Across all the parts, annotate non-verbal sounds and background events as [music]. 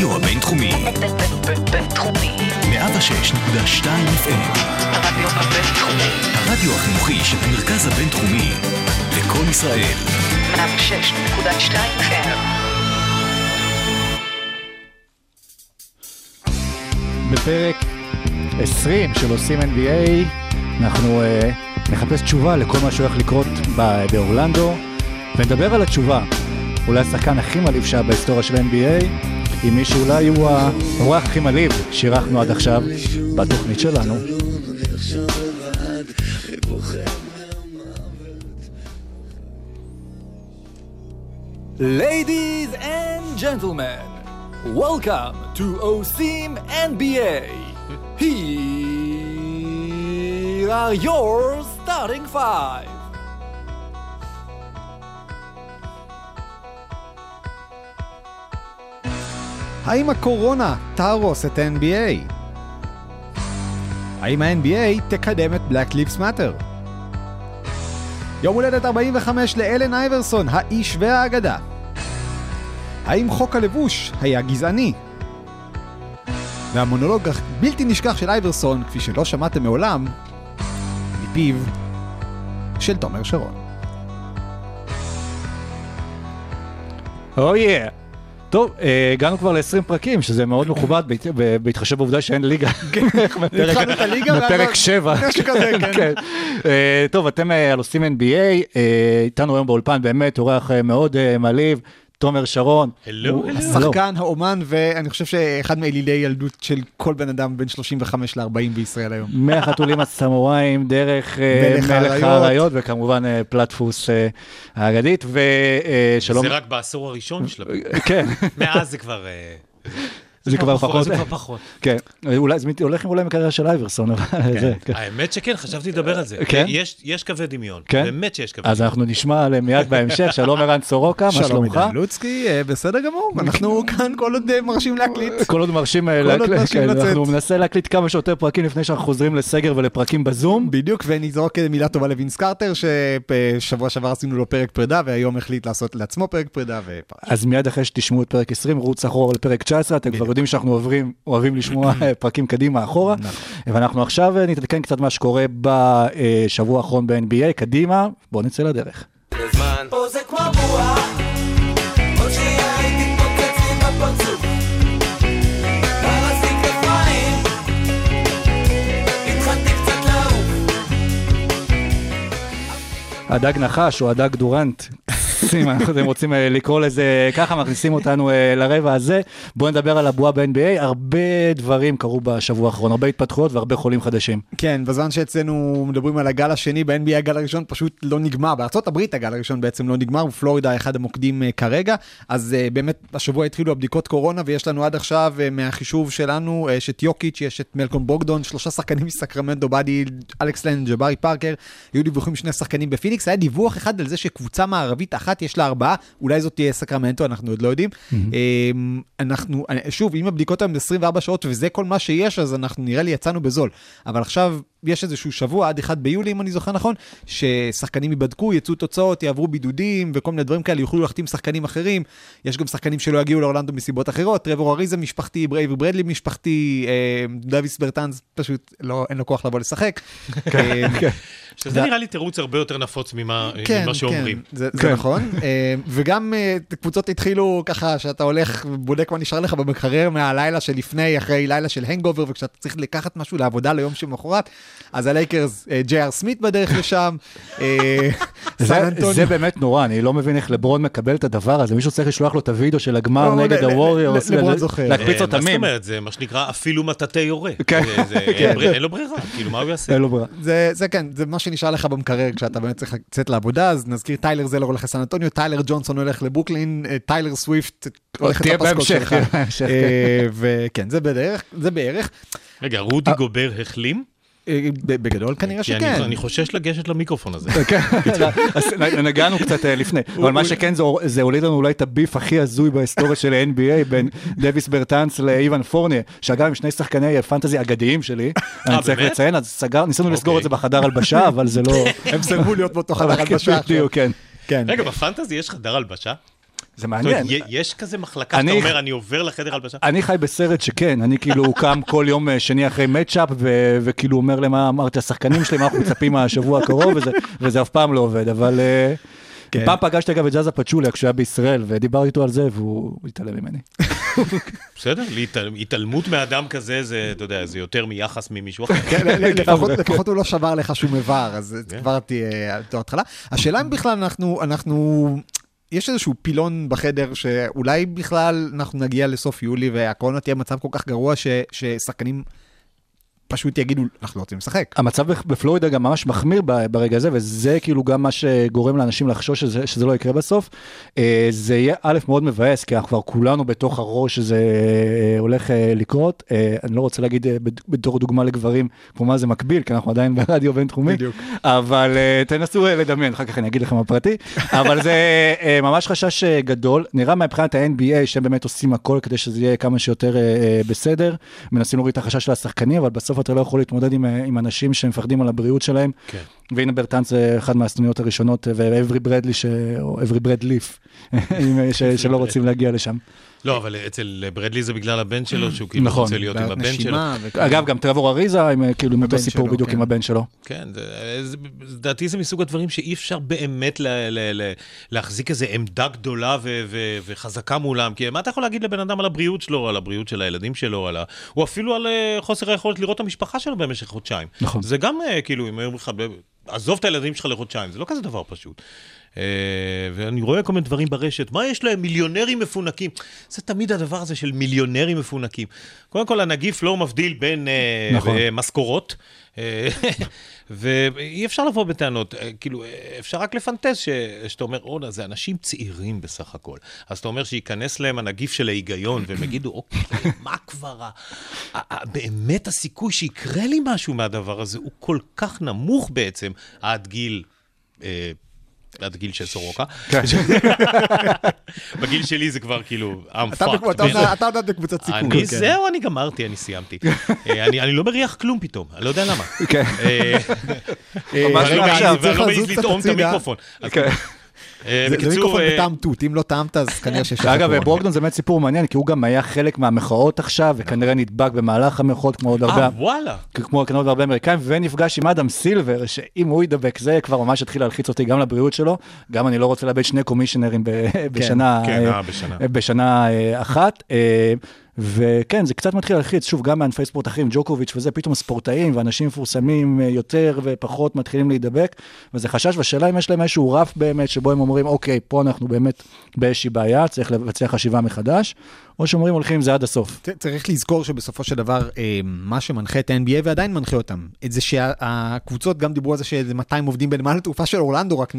הרדיו הבינתחומי. בינתחומי. 106.2 FM. הרדיו הבינתחומי. הרדיו החינוכי של המרכז הבינתחומי. לקום ישראל. 106.2 FM. בפרק 20 של עושים NBA, אנחנו uh, נחפש תשובה לכל מה שהולך לקרות באורלנדו, ונדבר על התשובה. אולי השחקן הכי מעליב שהיה בהיסטוריה של NBA, עם מי שאולי הוא האורח הכי מעליב שאירחנו עד עכשיו בתוכנית שלנו. Ladies and gentlemen, welcome to OSIM NBA. Here are your starting five. האם הקורונה תהרוס את ה-NBA? האם ה-NBA תקדם את Black Lives Matter? יום הולדת 45 לאלן אייברסון, האיש והאגדה. האם חוק הלבוש היה גזעני? והמונולוג הבלתי נשכח של אייברסון, כפי שלא שמעתם מעולם, מפיו של תומר שרון. אוי oh yeah. טוב, אה, הגענו כבר ל-20 פרקים, שזה מאוד מכובד, בהתחשב בעובדה שאין ליגה. [laughs] מפרק- התחלנו את הליגה, מפרק 7. משהו כזה, [laughs] כן. אה, טוב, אתם אה, על עושים NBA, איתנו היום באולפן באמת אורח מאוד מעליב, תומר שרון. הלו, הוא- הלו. השחקן, האומן, ואני חושב שאחד מאלילי ילדות של כל בן אדם בין 35 ל-40 בישראל היום. מהחתולים [laughs] הסמוראים, דרך אה, מלך האריות. וכמובן אה, פלטפוס אה, האגדית, ושלום. זה רק בעשור הראשון של הפרק. כן, מאז זה כבר... אה, זה כבר פחות. זה כבר פחות. [laughs] כן, אולי זה הולך אולי עם הקריירה של אייברסון, אבל זה, כן. האמת שכן, חשבתי לדבר על זה. כן? יש- יש קווי דמיון. כן? באמת שיש קווי אז דמיון. אנחנו נשמע עליהם מיד בהמשך, שלום ערן סורוקה, מה שלום שלומך? עידן לוצקי, אה, בסדר גמור, [laughs] אנחנו כאן כל עוד אה, מרשים להקליט. [laughs] כל עוד מרשים אה, להקליט, כן. אנחנו ננסה להקליט כמה שיותר פרקים לפני שאנחנו חוזרים לסגר ולפרקים בזום. בדיוק, ונזרוק אה, מילה טובה לווינס קרטר, ששבוע שעבר עשינו לו פרק פרידה, והיום החליט לעשות לעצמו פרק פרידה. אז מיד אחרי שתשמעו את פרק 20, רוץ אחורה לפרק 19, אתם כבר יודעים שאנחנו עוברים, אוהבים לשמוע [clears throat] פרקים קדימה אחורה. ואנחנו עכשיו אה, נתעדכן קצת מה שקורה בשבוע האחרון ב-NBA, קדימה, בואו נצא לדרך. הדג נחש או הדג דורנט, אם אתם רוצים אה, לקרוא לזה ככה, מכניסים אותנו אה, לרבע הזה. בואו נדבר על הבועה ב-NBA, הרבה דברים קרו בשבוע האחרון, הרבה התפתחויות והרבה חולים חדשים. כן, בזמן שאצלנו מדברים על הגל השני, ב-NBA הגל הראשון פשוט לא נגמר, בארה"ב הגל הראשון בעצם לא נגמר, ופלורידה אחד המוקדים אה, כרגע, אז באמת השבוע התחילו הבדיקות קורונה, ויש לנו עד עכשיו מהחישוב שלנו, יש את יוקיץ', יש את מלקום בוגדון, שלושה שחקנים מסקרמנטו, באדי, אלכס לן, ג'בארי פארקר, היו דיווחים שני שחקנים בפיניקס, היה דיווח אחד על זה שקבוצה מערבית אחת יש לה ארבעה, אולי זאת תהיה סקרמנטו, אנחנו עוד לא יודעים. אמ, אנחנו, שוב, אם הבדיקות הן 24 שעות וזה כל מה שיש, אז אנחנו נראה לי יצאנו בזול. אבל עכשיו יש איזשהו שבוע, עד 1 ביולי, אם אני זוכר נכון, ששחקנים ייבדקו, יצאו תוצאות, יעברו בידודים וכל מיני דברים כאלה, יוכלו להחתים שחקנים אחרים. יש גם שחקנים שלא יגיעו לאורלנדו מסיבות אחרות, טרוור אריזה משפחתי, אייברי ברדלי משפחתי, אה, דוויס ברטנס פשוט לא, אין לו כוח לבוא לשחק. אה, שזה נראה לי תירוץ הרבה יותר נפוץ ממה כן, ממה שאומרים. כן, זה, זה כן. נכון. אה, וגם אה, קבוצות התחילו ככה, שאתה הולך ובודק מה נשאר לך במקרר מהלילה שלפני, אחרי לילה של hangover, וכשאתה צריך לקחת משהו לעבודה ליום שמחרת, אז הלייקרס, אה, ג'יי אר סמית בדרך לשם, אה, סן זה, אנטוניו. זה באמת נורא, אני לא מבין איך לברון מקבל את הדבר הזה, מישהו צריך לשלוח לו את הוידאו של הגמר לא, נגד ל- ל- הווריורס, ל- לברון זוכר. להקפיץ אה, את מה זאת. אומרת? זה מה שנקרא אפילו מטאטא יורה. כן. זה- [laughs] אין לו ברירה, כאילו, מה הוא יעשה? אין לו ברירה. זה, כן, זה מה שנשאר לך במקרר כשאתה באמת צריך לצאת לעבודה, אז נזכיר טיילר זלר הולך לסן אנטוניו, טיילר ג'ונסון הולך לברוקלין, טיילר סוויפט הולך לפסקול שלך. [laughs] אה, וכן, זה בערך. רגע, רודי גובר החלים? אה, בגדול כנראה שכן. אני חושש לגשת למיקרופון הזה. [laughs] כן, [laughs] נגענו קצת אה, לפני, אבל מה שכן זה- הוליד לנו אולי את ה beef הכי הזוי בהיסטוריה של ה-NBA בין דוויס ברטאנס לאיוון פורניה, שאגב הם שני שחקני פנטזי אגדיים שלי, אני צריך? לציין, אז סגר, ניסינו לסגור אוקיי. את זה בחדר הלבשה, אבל זה לא... [laughs] הם סרבו להיות באותו חדר הלבשה. בדיוק, כן. כן. רגע, בפנטזי יש חדר הלבשה? זה מעניין. זאת אומרת, יש כזה מחלקה שאתה אני- אומר, אני עובר לחדר הלבשה? אני חי בסרט שכן, אני כאילו קם כל יום אה, שני אחרי מצ'אפ, ו- וכאילו אומר למה אמרתי לשחקנים שלי, מה אנחנו מצפים מהשבוע הקרוב, וזה, וזה אף פעם לא עובד, אבל אה, כן. פעם פגשתי אגב את ג'אזה פצ'וליה כשהוא היה בישראל, ודיברתי איתו על זה, והוא התעלם ממני. בסדר, להתעל- התעלמות מאדם כזה, זה, אתה יודע, זה יותר מיחס ממישהו אחר. כן, ל- ל- לפחות- לפחות הוא לא שבר לך שום איבר, אז כבר תהיה בתור התחלה. השאלה אם בכלל אנחנו, אנחנו, יש איזשהו פילון בחדר שאולי בכלל אנחנו נגיע לסוף יולי והקורונה תהיה במצב כל כך גרוע ששחקנים פשוט יגידו, אנחנו לא רוצים לשחק. המצב בפ- בפלורידה גם ממש מחמיר ברגע הזה, וזה כאילו גם מה שגורם לאנשים לחשוש שזה, שזה לא יקרה בסוף. אה, זה יהיה א', מאוד מבאס, כי אנחנו כבר כולנו בתוך הראש שזה אה, הולך אה, לקרות. אני לא רוצה להגיד בתור דוגמה לגברים, כמו מה זה מקביל, כי אנחנו עדיין ברדיו בינתחומי. בדיוק. אבל תנסו לדמיין, אחר כך אני אגיד לכם בפרטי. אבל זה ממש חשש גדול. נראה מבחינת ה-NBA שהם באמת עושים הכל כדי שזה יהיה כמה שיותר בסדר. מנסים להוריד את החשש של השחקנים, אבל בסוף אתה לא יכול להתמודד עם, אה, עם אנשים שמפחדים על הבריאות שלהם. כן. והנה ברטנט זה אחד מהסנוניות הראשונות, ואברי ברדלי, ש... או אברי ברדליף, עם- ש... שלא רוצים להגיע לשם. לא, אבל אצל ברדלי זה בגלל הבן שלו, שהוא כאילו נכון. רוצה להיות עם הבן שלו. אגב, גם טרבור אריזה, עם, אה, כאילו עם אותו סיפור שלו, בדיוק כן. עם הבן שלו. כן, זה- זה- לדעתי זה מסוג הדברים שאי אפשר באמת ל- ל- ל- להחזיק איזו עמדה גדולה ו- ו- וחזקה מולם, כי מה אתה יכול להגיד לבן אדם על הבריאות שלו, על הבריאות של הילדים שלו, על ה... או אפילו על אה, חוסר היכולת לראות את המשפחה שלו במשך חודשיים. נכון. זה גם אה, כאילו, אם אומרים לך, עזוב את הילדים שלך לחודשיים, זה לא כזה דבר פשוט. אה, ואני רואה כל מיני דברים ברשת, מה יש להם? מיליונרים מפונקים. זה תמיד הדבר הזה של מיליונרים מפונקים. קודם כל, הנגיף לא מבדיל בין אה, נכון. אה, משכורות. אה, [laughs] ואי אפשר לבוא בטענות, אה, כאילו, אה, אפשר רק לפנטז ש... שאתה אומר, אונה, זה אנשים צעירים בסך הכל. אז אתה אומר שייכנס להם הנגיף של ההיגיון, והם יגידו, אוקיי, מה כבר. באמת הסיכוי שיקרה לי משהו מהדבר הזה הוא כל כך נמוך בעצם, עד גיל... עד גיל של סורוקה. [laughs] בגיל שלי זה כבר כאילו, I'm fucked. אתה עוד- בקבוצת סיכון. אני, כן. זהו, אני גמרתי, אני סיימתי. [laughs] אה, אני לא מריח כלום פתאום, אני לא יודע למה. כן. אה, אה, ממש ואני לא מעז- ואני לא מעז לטעום את. המיקרופון. כן. אה, זה- זה בקיצור, מיקרופון אה, בטעם תות, אם לא טעמת אז כנראה שיש לך אגב. ברוקדון זה באמת סיפור מעניין, כי הוא גם היה חלק מהמחאות עכשיו, וכנראה נדבק במהלך המחאות, כמו עוד הרבה... אה, וואלה. כמו עוד הרבה אמריקאים, ונפגש עם אדם סילבר, שאם הוא ידבק, זה כבר ממש התחיל להלחיץ אותי גם לבריאות שלו, גם אני לא רוצה לאבד שני קומישיונרים ב- [laughs] בשנה, כן, אה, אה, בשנה. בשנה אה, אחת. וכן, זה קצת מתחיל להלחיץ, שוב, גם מענפי ספורט אחרים, ג'וקוביץ' וזה, פתאום ספורטאים ואנשים מפורסמים אה, יותר ופחות מתחילים להידבק, וזה חשש, והשאלה אם יש להם איזשהו רף באמת, שבו הם אומרים, אוקיי, פה אנחנו באמת באיזושהי בעיה, צריך לבצע חשיבה מחדש, או שאומרים, הולכים עם זה עד הסוף. צריך לזכור שבסופו של דבר, אה, מה שמנחה את ה-NBA ועדיין מנחה אותם, את זה שהקבוצות גם דיברו על זה שאיזה 200 עובדים בנמל התעופה של אורלנדו רק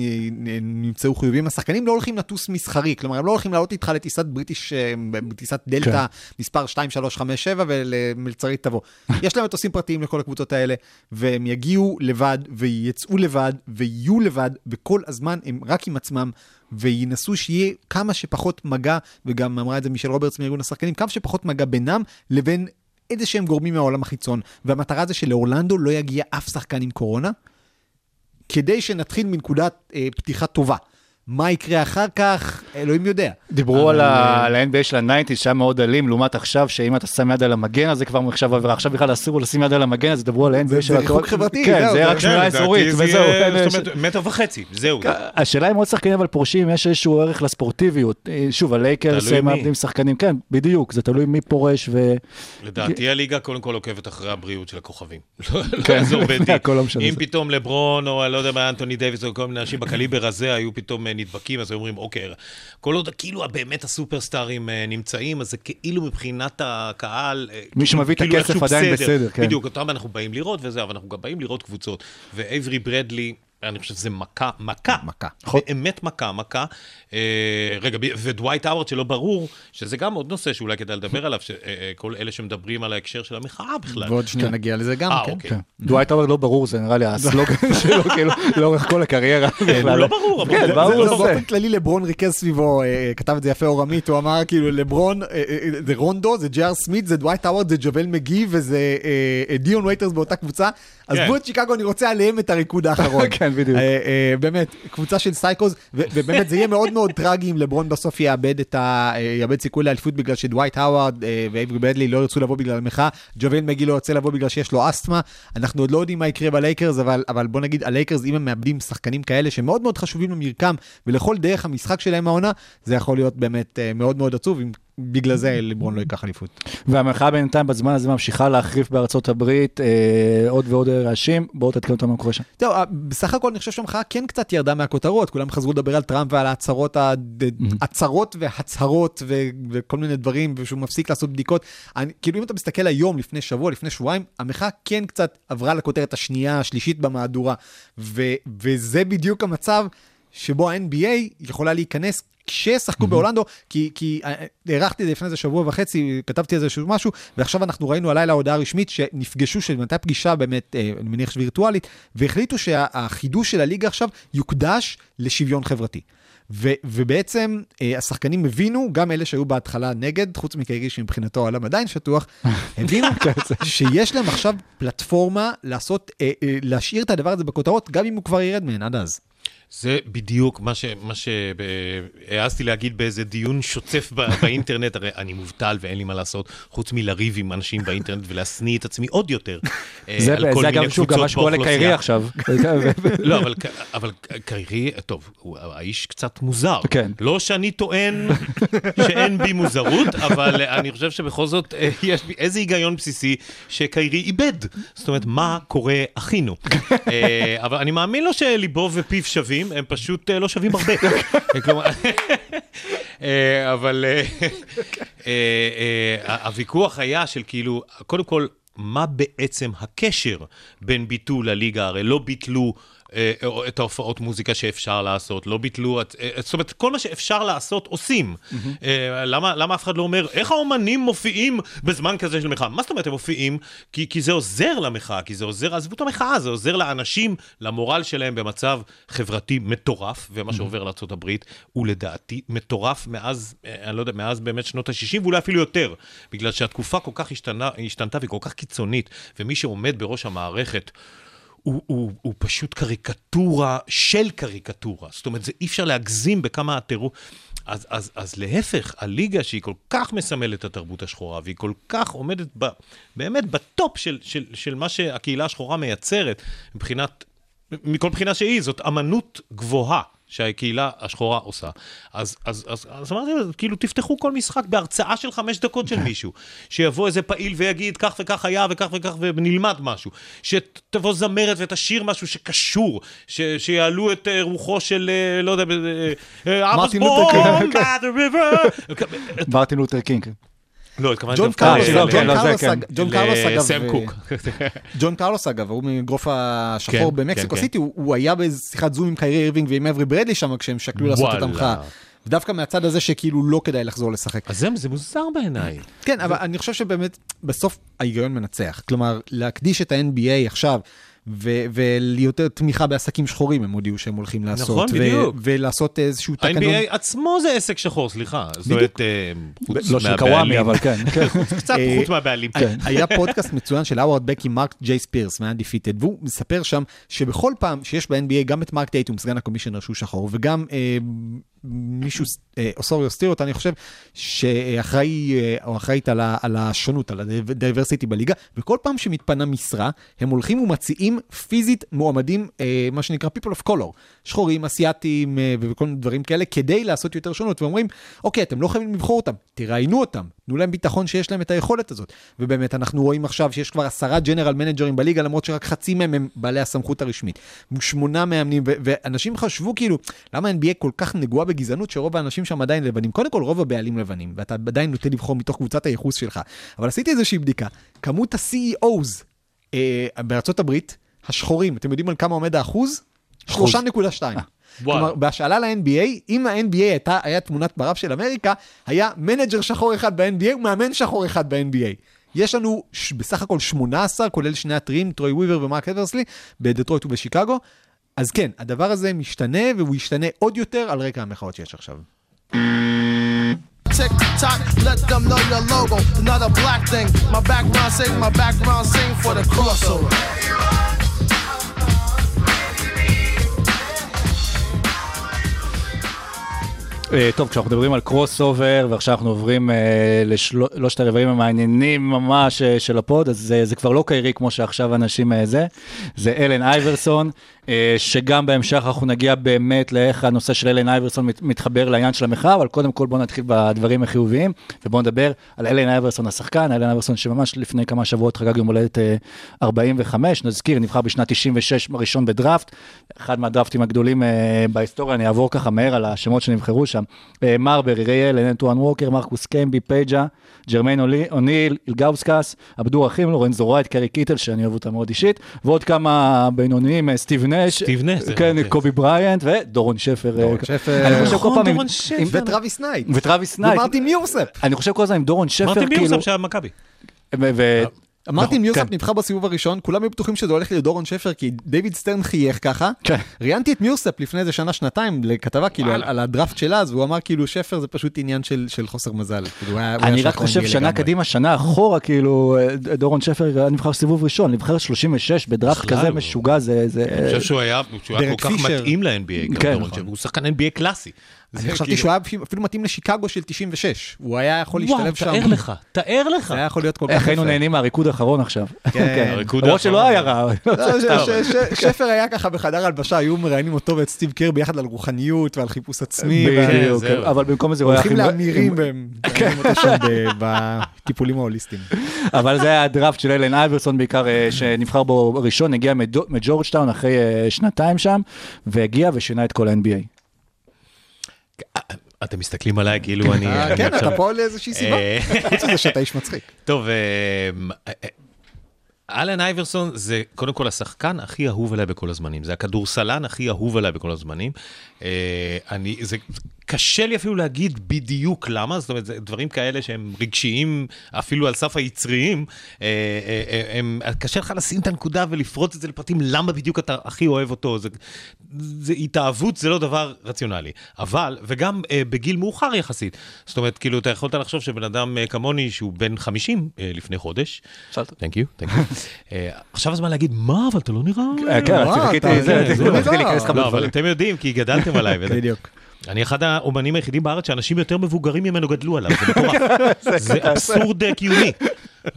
נמצאו חיובים, השחקנים לא הולכים לטוס מסחרי, כלומר הם לא הולכים לעלות איתך לטיסת בריטיש, אה, בטיסת דלתא מספר 2357 ולמלצרית תבוא. [laughs] יש להם מטוסים פרטיים לכל הקבוצות האלה, והם יגיעו לבד, ויצאו לבד, ויהיו לבד, וכל הזמן הם רק עם עצמם. וינסו שיהיה כמה שפחות מגע, וגם אמרה את זה מישל רוברטס מארגון השחקנים, כמה שפחות מגע בינם לבין איזה שהם גורמים מהעולם החיצון. והמטרה זה שלאורלנדו לא יגיע אף שחקן עם קורונה, כדי שנתחיל מנקודת אה, פתיחה טובה. מה יקרה אחר כך, אלוהים יודע. דיברו על אה, ה-NBA של ה-90, שהיה מאוד אלים, לעומת עכשיו, שאם אתה שם יד על המגן, אז זה כבר נחשב עבירה. עכשיו בכלל אסור לשים יד על המגן, אז דברו על ה-NBA זה של ריחוק הקורונה. חברתי, כן, זה זה- רק שמירה לדעתי אזורית, זה וזהו. זאת אומרת, מטר וחצי, זהו. השאלה אם עוד שחקנים אבל פורשים, יש איזשהו ערך לספורטיביות. אה, שוב, הלייקרס. מאבדים שחקנים, כן, בדיוק, זה תלוי מי פורש ו... לדעתי הליגה קודם כל עוקבת אחרי הבריאות של הכוכבים. [laughs] לא כן, יעזור [laughs] בית דין. הכל לא. אם פתאום לברון, או אני לא יודע מה, אנטוני דייוויס, או כל מיני אנשים בקליבר הזה היו פתאום נדבקים, אז היו אומרים, אוקיי, כל עוד כאילו באמת הסופרסטארים אה, נמצאים, אז זה כאילו מבחינת הקהל... אה, מי שמביא את כאילו הכסף איכשהו עדיין בסדר, כן. בדיוק, אותם אנחנו באים לראות וזה, אבל אנחנו גם באים לראות קבוצות. ואייברי ברדלי... אני חושב שזה מכה, מכה, מכה. באמת מכה, מכה. אה, רגע, ודווייט האוורד שלא ברור, שזה גם עוד נושא שאולי כדאי לדבר עליו, שכל אלה שמדברים על ההקשר של המחאה בכלל. ועוד שנייה נגיע לזה גם, אה, כן. אוקיי. כן. דווייט האוורד לא ברור, זה נראה לי הסלוגן [laughs] [laughs] שלו, כאילו, לאורך כל הקריירה. הוא בכלל. לא ברור, אבל כן, זה- ברור, זה לא זה-. באופן כללי לברון ריכז סביבו, אה, כתב את זה יפה אור עמית, הוא אמר כאילו לברון, אה, אה, זה רונדו, זה ג'י.אר סמית, זה דווייט האוורד, זה ג'אוול מגי וזה אה, אה, דיון וייטרס באותה קבוצה, אז כן. בוא את שיקגו, אני רוצה עליהם את הריקוד האחרון. [laughs] כן, כן, בדיוק. אה, אה, באמת, קבוצה של psychos, ובאמת זה יהיה מאוד מאוד טרגי אם לברון בסוף יאבד את ה... אה, יאבד סיכוי לאליפות בגלל שדווייט האווארד ואייברי ברדלי לא ירצו לבוא בגלל המחאה, ג'אוול מגי לא ירצה לבוא בגלל שיש לו אסתמה, אנחנו עוד לא יודעים מה יקרה בלייקרס, אבל, אבל בוא נגיד, הלייקרס, אם הם מאבדים שחקנים כאלה שמאוד מאוד חשובים למרקם ולכל דרך המשחק שלהם העונה, זה יכול להיות באמת מאוד מאוד עצוב, אם בגלל זה לברון לא ייקח אליפות. והמחאה בינתיים בזמן הזה ממשיכה להחריף בארצות הברית, אה, עוד ועוד רעשים, בואו תתקנו אותנו מה קורה שם. זהו, אה, בסך הכל אני חושב שהמחאה כן קצת ירדה מהכותרות, כולם חזרו לדבר על טראמפ ועל ההצהרות, הד- הצהרות והצהרות ו- וכל מיני דברים, ושהוא מפסיק לעשות בדיקות. אני, כאילו אם אתה מסתכל היום, לפני שבוע, לפני שבועיים, המחאה כן קצת עברה לכותרת השנייה, השלישית במהדורה, ו- וזה בדיוק המצב שבו ה-NBA יכולה להיכנס. כשישחקו באורלנדו, כי, כי אה, הערכתי את זה לפני איזה שבוע וחצי, כתבתי על זה איזשהו משהו, ועכשיו אנחנו ראינו הלילה הודעה רשמית שנפגשו, שהייתה פגישה באמת, אה, אני מניח שווירטואלית, והחליטו שהחידוש של הליגה עכשיו יוקדש לשוויון חברתי. ו- ובעצם אה, השחקנים הבינו, גם אלה שהיו בהתחלה נגד, חוץ מקיירי שמבחינתו העולם עדיין שטוח, [laughs] הבינו שיש להם עכשיו פלטפורמה לעשות, אה, אה, להשאיר את הדבר הזה בכותרות, גם אם הוא כבר ירד מהן עד אז. זה בדיוק מה ש- מה שהעזתי להגיד באיזה דיון שוצף [laughs] באינטרנט, הרי אני מובטל ואין לי מה לעשות, חוץ מלריב עם אנשים באינטרנט ולהשניא את עצמי עוד יותר. אה, זה זה אגב שוב גם מה שקורה לקיירי. עכשיו. [laughs] לא, אבל, אבל קיירי, טוב, הוא האיש קצת מוזר. כן. לא שאני טוען שאין בי מוזרות, אבל אני חושב שבכל זאת אה, יש בי איזה היגיון בסיסי שקיירי איבד. זאת אומרת, מה קורה אחינו? [laughs] אה, אבל אני מאמין לו שליבו ופיו שווים, הם פשוט אה, לא שווים הרבה. [laughs] כלומר, אה, אבל אה, אה, הוויכוח היה של כאילו, קודם כל, מה בעצם הקשר בין ביטול הליגה? הרי לא ביטלו את ההופעות מוזיקה שאפשר לעשות, לא ביטלו, אה, זאת אומרת, כל מה שאפשר לעשות עושים. אה, למה, אף אחד לא אומר, איך האומנים מופיעים בזמן כזה של מחאה? מה זאת אומרת הם מופיעים? כי, זה עוזר למחאה, כי זה עוזר, עזבו את המחאה, זה עוזר לאנשים, למורל שלהם במצב חברתי מטורף, ומה שעובר לארה"ב הוא לדעתי מטורף מאז, אה, אני לא יודע, מאז באמת שנות ה-60, ואולי אפילו יותר, בגלל שהתקופה כל כך השתנה, השתנתה והיא כל כך קיצונית, ומי שעומד בראש המערכת, הוא, הוא, הוא פשוט קריקטורה של קריקטורה. זאת אומרת, זה אי אפשר להגזים בכמה הטירוף. אז, אז, אז להפך, הליגה שהיא כל כך מסמלת את התרבות השחורה, והיא כל כך עומדת ב, באמת בטופ של, של, של מה שהקהילה השחורה מייצרת, מבחינת, מכל בחינה שהיא, זאת אמנות גבוהה. שהקהילה השחורה עושה. אז, אז, אז, אז אמרתי, כאילו, תפתחו כל משחק בהרצאה של חמש דקות של מישהו. שיבוא איזה פעיל ויגיד, כך וכך היה, וכך וכך, ונלמד משהו. שתבוא זמרת ותשיר משהו שקשור, ש, שיעלו את אה, רוחו של, אה, לא יודע, I was born by the river. [laughs] מרטין לותר קינג. לא, התכוונתי ג'ון קרלוס, ל- ג'ון כן, זה קרלוס, כן. אג- ג'ון קרלוס אגב, לסם אה, קוק. [laughs] ג'ון קרלוס אגב, ההוא מאגרוף השחור כן, במקסיקו כן, סיטי, הוא הוא היה באיזה שיחת זום עם קיירי אירווינג ועם אייברי ברדלי שם כשהם שקלו לעשות את. המחאה. ודווקא מהצד הזה שכאילו לא כדאי לחזור לשחק. אז זה, זה מוזר בעיניי. כן, אבל אני חושב שבאמת בסוף ההיגיון מנצח. כלומר, להקדיש את ה-NBA עכשיו וליותר תמיכה בעסקים שחורים, הם הודיעו שהם הולכים לעשות. נכון, בדיוק. ולעשות איזשהו תקנון. ה-NBA עצמו זה עסק שחור, סליחה. זאת בדיוק. אה, לא של. קוואמי, אבל כן. [laughs] כן. קצת אה, חוץ מהבעלים. היה פודקאסט מצוין של הווארד בק עם מרק ג'יי ספירס מה-Undefeated, והוא מספר שם שבכל פעם שיש ב-NBA גם את מרק טייטום, סגן הקומישיונר שהוא שחור, וגם אה, מישהו, אה, אוסוריו סטירוט, אני חושב, שאחראי, אה, או אחראית על, ה, על השונות, על ה diversity בליגה, וכל פעם שמתפנה משרה, הם הולכים ומציעים פיזית מועמדים, אה, מה שנקרא people of color, שחורים, אסיאתים וכל מיני דברים כאלה, כדי לעשות יותר שונות, ואומרים, אוקיי, אתם לא חייבים לבחור אותם, תראיינו אותם, תנו להם ביטחון שיש להם את היכולת הזאת. ובאמת, אנחנו רואים עכשיו שיש כבר עשרה ג'נרל מנג'רים בליגה, למרות שרק חצי מהם הם בעלי הסמכות הרשמית. שמונה מאמנים, ואנשים חשבו כאילו, למה ה-NBA כל כך נגועה בגזענות, שרוב האנשים שם עדיין לבנים? קודם כל, רוב הבעלים לבנים, ואתה עדיין נוטה לבחור מתוך קבוצת הייחוס שלך. אבל עשיתי איזושהי בדיקה, כמות ה-CEOs אה, בארצות הברית, השחורים, אתם יודעים על כמה עומד האחוז? 3.2. כלומר, בהשאלה ל-NBA, אם ה-NBA הייתה, היה תמונת מראה של אמריקה, היה manager שחור אחד ב-NBA ומאמן שחור אחד ב-NBA. יש לנו ש- בסך הכל 18, כולל שני הטריים, טרוי וויבר ומרק אברסלי, בדטרויט ובשיקגו. אז כן, הדבר הזה משתנה, והוא ישתנה עוד יותר על רקע המחאות שיש עכשיו. אה, טוב, כשאנחנו מדברים על crossover, ועכשיו אנחנו עוברים אה, אה, לשלושת לא הרבעים המעניינים ממש אה, של ה pod, אז זה, זה כבר לא קיירי כמו שעכשיו אנשים אה, זה, זה אלן אייברסון, שגם בהמשך אנחנו נגיע באמת לאיך הנושא של אלן אייברסון מת, מתחבר לעניין של המחאה, אבל קודם כל בואו נתחיל בדברים החיוביים, ובואו נדבר על אלן אייברסון השחקן, אלן אייברסון שממש לפני כמה שבועות חגג יום הולדת אה, 45, נזכיר, נבחר בשנת 96 ראשון בדראפט, אחד מהדראפטים הגדולים אה, בהיסטוריה, אני אעבור ככה מהר על השמות שנבחרו שם. אה, מרברי, ריי אלן, אנטואן ווקר, מרקוס קמבי, פז'ה, ג'רמיין אוניל, אילגאוסקס, עבדור-רחים, לורנזו רייט, קרי קיטלס, שאני אוהב אותו מאוד אישית, ועוד כמה בינוניים, אה, סטיב נש, סטיב נש, זה- כן, זה- קובי בריאנט ודורון שפר. אה, דורון שפר. אני חושב כל נכון, פעם עם- דורון שפר. עם- וטרוויס נייט. וטרוויס נייט. ומרטין מיורספ. אני חושב כל הזמן עם דורון שפר, מרטין כאילו, מיורספ שהיה במכבי. ו- ו- מרטין מיורספ כן. נבחר בסיבוב הראשון, כולם היו בטוחים שזה הולך להיות דורון שפר, כי דיוויד סטרן חייך ככה. כן. ראיינתי את מיורספ לפני איזה שנה, שנתיים, לכתבה כאילו על, על הדראפט של אז, והוא אמר כאילו שפר זה פשוט עניין של, של חוסר מזל. כאילו, אני רק חושב שנה. קדימה, שנה אחורה, כאילו, אה, דורון שפר היה נבחר סיבוב ראשון, נבחר 36 בדראפט כזה לא. משוגע, זה... זה- אני חושב שהוא היה שהוא היה כל כך. מתאים ל-NBA, גם כן, דורון נכון. שפר. הוא שחקן NBA קלאסי. אני חשבתי כאילו- שהוא היה אפילו- מתאים לשיקגו של 96. הוא היה יכול וואו, להשתלב שם. תאר לך, תאר לך. זה היה יכול להיות כל כך איך היינו יפה. נהנים מהריקוד האחרון עכשיו. [laughs] כן. הריקוד למרות שלא האחרון. היה רע. לא. [laughs] ש- ש- שפר היה ככה בחדר הלבשה, היו מראיינים אותו ואת סטיב קר ביחד על רוחניות ועל חיפוש עצמי. בדיוק, זהו. אבל במקום זה הוא היה... הולכים לאמירים והם [laughs] אותו שם בטיפולים ההוליסטיים. אבל זה היה הדראפט של אלן אייברסון בעיקר, אה, שנבחר בו ראשון, הגיע מג'ורג'טאון אחרי אה, שנתיים שם, והגיע ושינה את כל ה-NBA. אתם מסתכלים עליי כאילו אני... אה, אני כן, אתה פה לאיזושהי סיבה. אה, חוץ מזה שאתה איש מצחיק. [laughs] טוב, אה, אלן אייברסון זה קודם כל השחקן הכי אהוב עליי בכל הזמנים. זה הכדורסלן הכי אהוב עליי בכל הזמנים. אה, אני, זה קשה לי אפילו להגיד בדיוק למה, זאת אומרת, זה דברים כאלה שהם רגשיים, אפילו על סף היצריים, אה, אה, אה, הם, קשה לך לשים את הנקודה ולפרוט את זה לפרטים, למה בדיוק אתה הכי אוהב אותו. זה, זה התאהבות זה לא דבר רציונלי. אבל, וגם אה, בגיל מאוחר יחסית, זאת אומרת, כאילו, אתה יכולת לחשוב שבן אדם אה, כמוני, שהוא בן 50 אה, לפני חודש, שאלת. תנק יו, תנק יו. עכשיו הזמן להגיד, מה, אבל אתה לא נראה... אה, כן, רציתי- להיכנס לך לא, אבל. אתם יודעים, כי גדלתם עליי. וזה- בדיוק. אני אחד האומנים היחידים בארץ שאנשים יותר מבוגרים ממנו גדלו עליו, זה מטורף. [laughs] זה אבסורד אה, קיומי.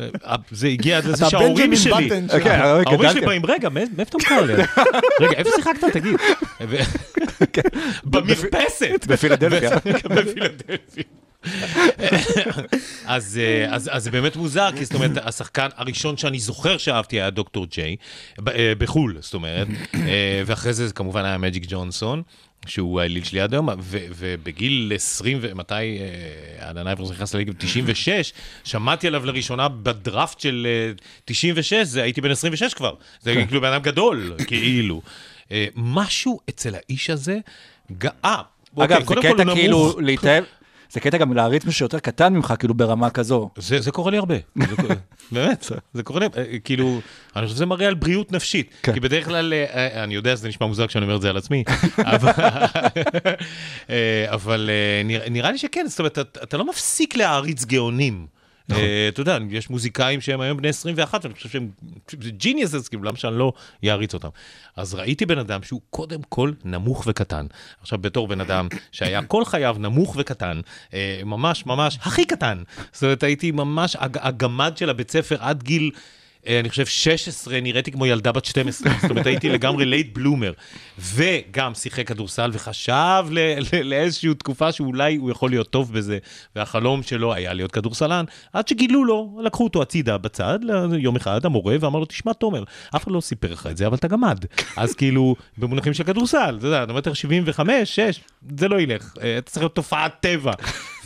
אה, זה הגיע עד לזה שההורים שלי, כן, שלך. אבל ההורים. שלי באים, רגע, מאיפה אתה מוכר לי? [laughs] רגע, איפה שיחקת, תגיד? [laughs] במרפסת. בפילדלפיה. בפילדלפיה. אז, אה, אז, אז זה באמת מוזר, כי זאת אומרת, השחקן הראשון שאני זוכר שאהבתי היה דוקטור ג'יי, אה, בחו"ל, זאת אומרת, אה, ואחרי זה כמובן היה מג'יק ג'ונסון. שהוא האליל שלי עד היום, ובגיל 20, ומתי אה, אלן אייברס נכנס לליגה? ב-96, שמעתי עליו לראשונה בדראפט של אה, 96, זה הייתי בן 26 כבר. זה כאילו בן אדם גדול, כאילו. אה, משהו אצל האיש הזה, אה, אוקיי, אגב, זה קטע. כאילו להתאהב, זה קטע גם להריץ מישהו יותר קטן ממך, כאילו ברמה כזו. זה, זה קורה לי הרבה, זה קורה, [laughs] באמת, זה קורה לי, אה, כאילו, אני חושב שזה מראה על בריאות נפשית, כן. כי בדרך כלל, אה, אה, אני יודע שזה נשמע מוזר כשאני אומר את זה על עצמי, [laughs] אבל, [laughs] אבל אה, נראה, נראה לי שכן, זאת אומרת, אתה, אתה לא מפסיק להעריץ גאונים. אה, אתה יודע, יש מוזיקאים שהם היום בני 21, ואני חושב שהם geniuses, כאילו, למה שאני לא אעריץ אותם? אז ראיתי בן אדם שהוא קודם כל נמוך וקטן. עכשיו, בתור בן אדם שהיה כל חייו נמוך וקטן, אה, ממש ממש הכי קטן. זאת אומרת, הייתי ממש הג- הגמד של הבית ספר עד גיל... אה, אני חושב 16, נראיתי כמו ילדה בת 12, זאת אומרת הייתי לגמרי late bloomer, וגם שיחק כדורסל וחשב לאיזושהי תקופה שאולי הוא יכול להיות טוב בזה, והחלום שלו היה להיות כדורסלן, עד שגילו לו, לקחו אותו הצידה בצד, יום אחד המורה, ואמר לו, תשמע תומר, אף אחד לא סיפר לך את זה, אבל אתה גמד. אז כאילו, במונחים של כדורסל, אתה יודע, אתה מטר 75, 6, זה לא ילך, אה, אתה צריך להיות תופעת טבע.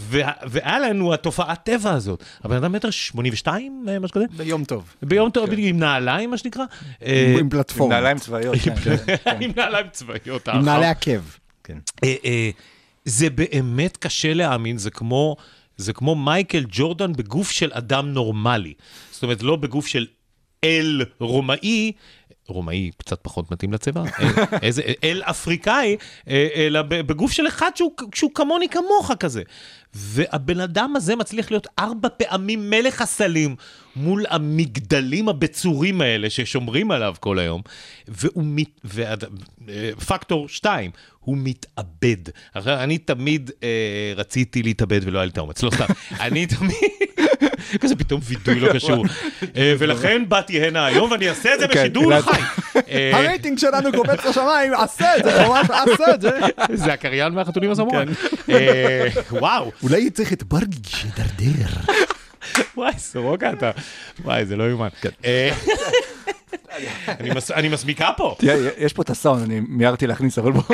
וה- ואלן הוא התופעת טבע הזאת. הבן אדם מטר 82, אה, משהו כזה. ביום טוב. ביום טוב, בדיוק עם נעליים, מה שנקרא. אה, עם פלטפורמה. נעליים צבאיות, כן. עם נעליים צבאיות. עם האחר. נעלי עקב. כן. אה, אה, זה באמת קשה להאמין, זה כמו, זה כמו מייקל ג'ורדן בגוף של אדם נורמלי. זאת אומרת, לא בגוף של אל רומאי, רומאי קצת פחות מתאים לצבע, אה, איזה אל אפריקאי, אה, אלא בגוף של אחד שהוא, שהוא כמוני כמוך כזה. והבן אדם הזה מצליח להיות ארבע פעמים מלך הסלים מול המגדלים הבצורים האלה ששומרים עליו כל היום, והוא מת... ועד... אה, פקטור שתיים, הוא מתאבד. אני תמיד אה, רציתי להתאבד ולא היה לי את האומץ, לא סתם. [laughs] אני תמיד... כזה פתאום וידוי לא קשור. אה, ולכן באתי הנה היום ואני אעשה את זה כן, בשידור. חי. אה, הרייטינג שלנו קופץ לשמיים, עשה את זה, ממש עשה את זה. זה הקריין מהחתולים הזמורן. אה, וואו, אולי צריך את ברגי שידרדר. וואי, סורוקה אתה. וואי, זה לא יאומן. אה, אני מס- אני מסמיקה פה. תראה, יש פה את הסאונד, אני מיהרתי להכניס, אבל בואו...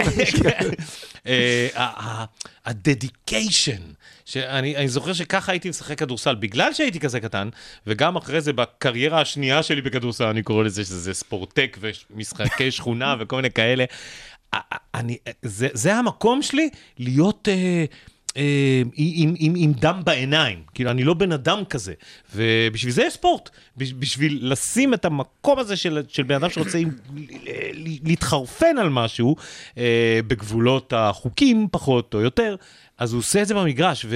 אה, הדדיקיישן, שאני אני זוכר שככה הייתי משחק כדורסל, בגלל שהייתי כזה קטן, וגם אחרי זה בקריירה השנייה שלי בכדורסל, אני קורא לזה שזה ספורטק ומשחקי [laughs] שכונה וכל מיני כאלה. אני, זה, זה המקום שלי להיות... אה, אה, עם, עם, עם דם בעיניים, כאילו אני לא בן אדם כזה, ובשביל זה יש ספורט, בש- בשביל לשים את המקום הזה של, של בן אדם שרוצה עם, להתחרפן על משהו, אה, בגבולות החוקים פחות או יותר, אז הוא עושה את זה במגרש,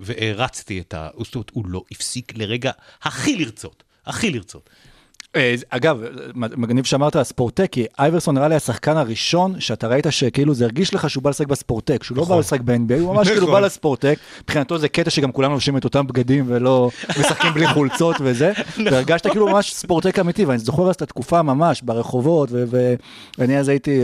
והערצתי את ה... זאת אומרת, הוא לא הפסיק לרגע הכי לרצות, הכי לרצות. אה, אגב, מגניב שאמרת ספורטק, כי אייברסון נראה לי השחקן הראשון שאתה ראית שכאילו זה הרגיש לך שהוא בא לשחק בספורטק, שהוא לא בא לשחק ב-NBA, הוא ממש [laughs] כאילו בא לספורטק, מבחינתו זה קטע שגם כולם לובשים את אותם בגדים ולא משחקים בלי חולצות וזה, [laughs] והרגשת כאילו ממש ספורטק אמיתי, ואני זוכר אז את התקופה ממש ברחובות, ואני אז הייתי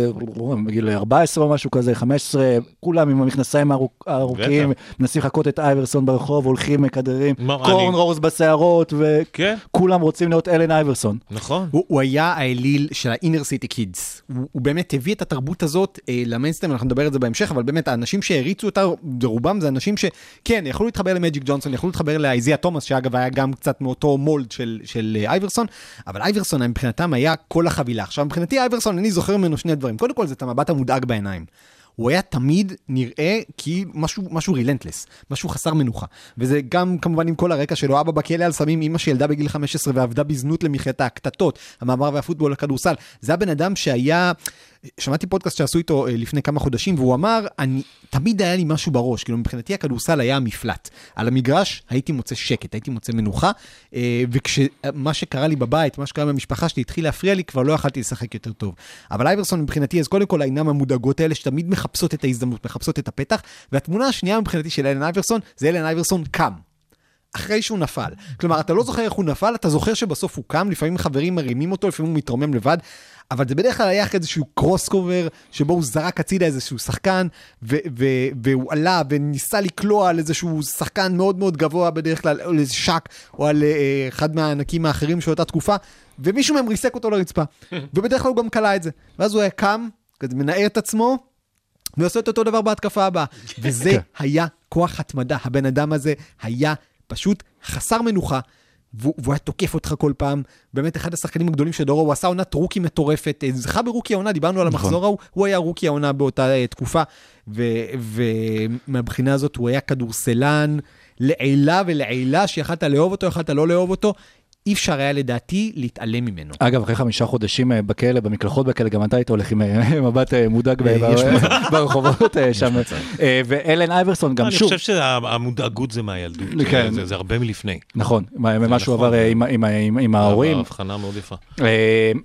בגיל 14 או משהו כזה, 15, כולם עם המכנסיים הארוכ- הארוכים, מנסים לחקות את אייברסון ברחוב, הולכים מכדרים, קורן רורס בשערות, כן. וכולם רוצים להיות אלן אייברסון. נכון. הוא, הוא היה האליל של ה-inner city kids. הוא, הוא באמת הביא את התרבות הזאת אה, למיינסטרים, אנחנו נדבר על זה בהמשך, אבל באמת האנשים שהריצו אותה, ברובם זה אנשים שכן, יכלו להתחבר למג'יק ג'ונסון, יכלו להתחבר לאייזיה תומאס, שאגב היה גם קצת מאותו מולד של, של אה, אייברסון, אבל אייברסון מבחינתם היה כל החבילה. עכשיו מבחינתי אייברסון, אני זוכר ממנו שני דברים. קודם כל זה את המבט המודאג בעיניים. הוא היה תמיד נראה כי משהו, משהו רילנטלס, משהו חסר מנוחה. וזה גם כמובן עם כל הרקע שלו, אבא בכלא על סמים, אמא שילדה בגיל 15 ועבדה בזנות למחייתה, הקטטות, המאמר והפוטבול, הכדורסל. זה הבן אדם שהיה, שמעתי פודקאסט שעשו איתו אה, לפני כמה חודשים, והוא אמר, אני, תמיד היה לי משהו בראש, כאילו מבחינתי הכדורסל היה המפלט. על המגרש הייתי מוצא שקט, הייתי מוצא מנוחה, אה, וכשמה שקרה לי בבית, מה שקרה במשפחה שלי התחיל להפריע לי, כבר לא יכלתי לשחק יותר טוב. אבל אייברסון מבחינתי, אז קודם כל העיניים המודאגות האלה, שתמיד מחפשות את ההזדמנות, מחפשות את הפתח, והתמונה השנייה מבחינתי של אלן אייברסון, זה אלן אייברסון קם. אחרי שהוא נפל. כלומר, אתה לא זוכר איך הוא נפל, אתה זוכר שבסוף הוא קם, לפעמים חברים מרימים אותו, לפעמים הוא מתרומם לבד, אבל זה בדרך כלל היה אחרי איזשהו קרוס קובר, שבו הוא זרק הצידה איזשהו שחקן, ו- ו- והוא עלה וניסה לקלוע על איזשהו שחקן מאוד מאוד גבוה בדרך כלל, או על איזה שק, או על אה, אחד מהענקים האחרים של אותה תקופה, ומישהו מהם ריסק אותו לרצפה. [laughs] ובדרך כלל הוא גם כלה את זה. ואז הוא היה קם, כזה מנער את עצמו, ועושה את אותו דבר בהתקפה הבאה. [laughs] וזה כן. היה כוח התמדה. הבן אדם הזה היה פשוט חסר מנוחה. והוא, והוא היה תוקף אותך כל פעם, באמת אחד השחקנים הגדולים של דורו, הוא עשה עונת רוקי מטורפת, אה, זכה ברוקי העונה, דיברנו על המחזור ההוא, הוא היה רוקי העונה באותה אה, תקופה, ומהבחינה הזאת הוא היה כדורסלן לעילה ולעילה, שיכלת לאהוב אותו, יכלת לא לאהוב אותו, אי אפשר היה לדעתי להתעלם ממנו. אגב, אחרי חמישה חודשים אה, בכלא, במקלחות בכלא, גם אתה היית הולך עם מבט מודאג ברחובות שם. אה, ואלן אייברסון גם אני שוב, חושב שהמודאגות זה מהילדות, כן. זה- הרבה מלפני. נכון, מה מה שהוא נכון. עבר אה, עם ההורים. הבחנה מאוד יפה.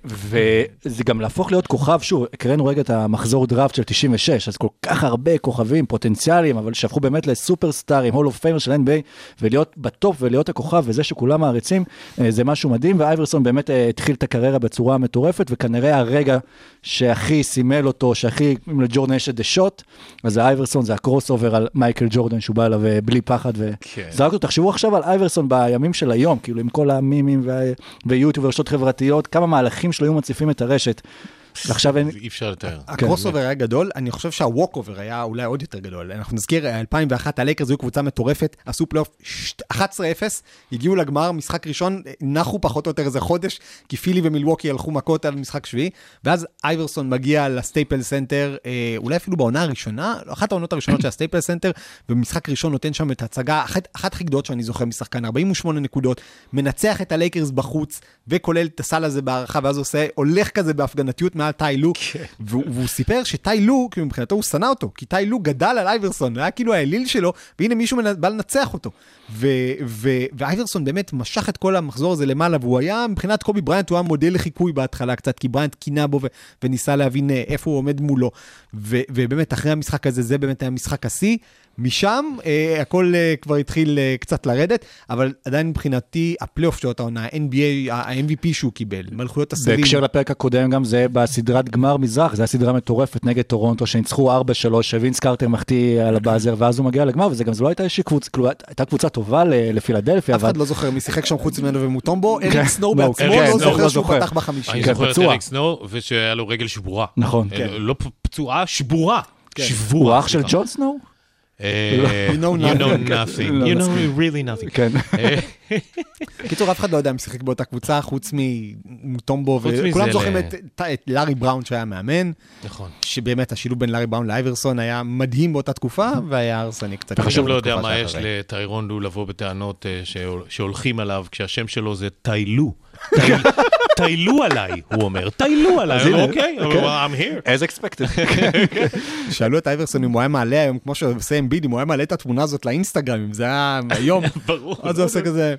וזה גם להפוך להיות כוכב, שוב, הזכרנו רגע את המחזור דראפט של 96, אז כל כך הרבה כוכבים פוטנציאליים, אבל שהפכו באמת לסופרסטארים, Hall of Famer של NBA, ולהיות בטופ ולהיות הכוכב, וזה שכולם מעריצים, זה משהו מדהים, ואייברסון באמת אה, התחיל את הקריירה בצורה מטורפת, וכנראה הרגע שהכי סימל אותו, שהכי, אם לג'ורדן יש את The Shot, אז האייברסון זה ה crossover על מייקל ג'ורדן, שהוא בא אליו אה, בלי פחד, כן. וזרק אותו. תחשבו עכשיו על אייברסון בימים של היום, כאילו עם כל המימים ויוטיוב ורשתות חברתיות, כמה מהלכים שלו היו מציפים את הרשת. עכשיו אין... אי אפשר לתאר. ה crossover היה גדול, אני חושב שה walkover היה אולי עוד יותר גדול. אנחנו נזכיר, 2001 הלייקרס היו קבוצה מטורפת, עשו פלייאוף ש- 11-0, הגיעו לגמר, משחק ראשון, נחו פחות או יותר איזה חודש, כי פילי ומילווקי הלכו מכות על משחק שביעי, ואז אייברסון מגיע לסטייפל סנטר, אה, אולי אפילו בעונה הראשונה, לא, אחת העונות הראשונות של הסטייפל סנטר, ובמשחק ראשון נותן שם את ההצגה, אחת, אחת הכי גדולות שאני זוכר משחקן, 48 נקודות, מנצח את הלייקרס בחוץ, וכולל את הסל הזה בהערכה, ואז עושה, הולך כזה בהפגנתיות מעל טאי לו, והוא, והוא סיפר שטאי לו, כאילו מבחינתו הוא שנא אותו, כי טאי לו גדל על אייברסון, היה כאילו האליל שלו, והנה מישהו בא לנצח אותו. ו, ו, ואייברסון באמת משך את כל המחזור הזה למעלה, והוא היה, מבחינת קובי בריינט, הוא היה מודל לחיקוי בהתחלה קצת, כי בריינט קינה בו ו, וניסה להבין אה, איפה הוא עומד מולו. ו, ובאמת, אחרי המשחק הזה, זה באמת היה משחק השיא. משם אה, הכל אה, כבר התחיל אה, קצת לרדת, אבל עדיין מבחינתי הפלייאוף של אותה עונה, ה-NBA, ה-MVP שהוא קיבל, מלכויות הסלים. בהקשר לפרק הקודם גם זה בסדרת גמר מזרח, זו הייתה סדרה מטורפת נגד טורונטו, שניצחו 4-3, שווינס קרטר מחטיא על הבאזר, ואז הוא מגיע לגמר, וזה גם, זו לא הייתה איזושהי קבוצה, כאילו, הייתה קבוצה טובה לפילדלפיה, אף אבל... אחד לא זוכר מי שיחק שם חוץ ממנו ומוטומבו, כן, אריק סנואו לא, בעצמו כן, לא לא, זוכר לא שהוא. פתח בחמישי. אני כן, זוכר את. אריק סנור, ושהיה לו רגל שבורה. נכון. כן. לא פצועה, שבורה. הוא שבורה. אח של. ג'ון סנואו? אה, You know nothing. You know really nothing. כן. אה, [laughs] קיצור, אף אחד לא יודע מי שיחק באותה קבוצה חוץ מזה, וכולם זוכרים את- לארי בראון שהיה מאמן, נכון. שבאמת השילוב בין לארי בראון לאייברסון היה מדהים באותה תקופה, והיה הרסני קצת. גם לא יודע מה יש. לטיירון לו לבוא בטענות אה, שהול- שהולכים עליו, כשהשם שלו זה טיילו. טי- טיילו עליי, הוא אומר, טיילו עליי. אוקיי, כן. I'm here. as expected. [laughs] שאלו את אייברסון אם הוא היה מעלה היום, כמו שעושה אמביד, אם הוא היה מעלה את התמונה הזאת לאינסטגרם, אם זה היה היום, [laughs] ברור. אז הוא עושה כזה...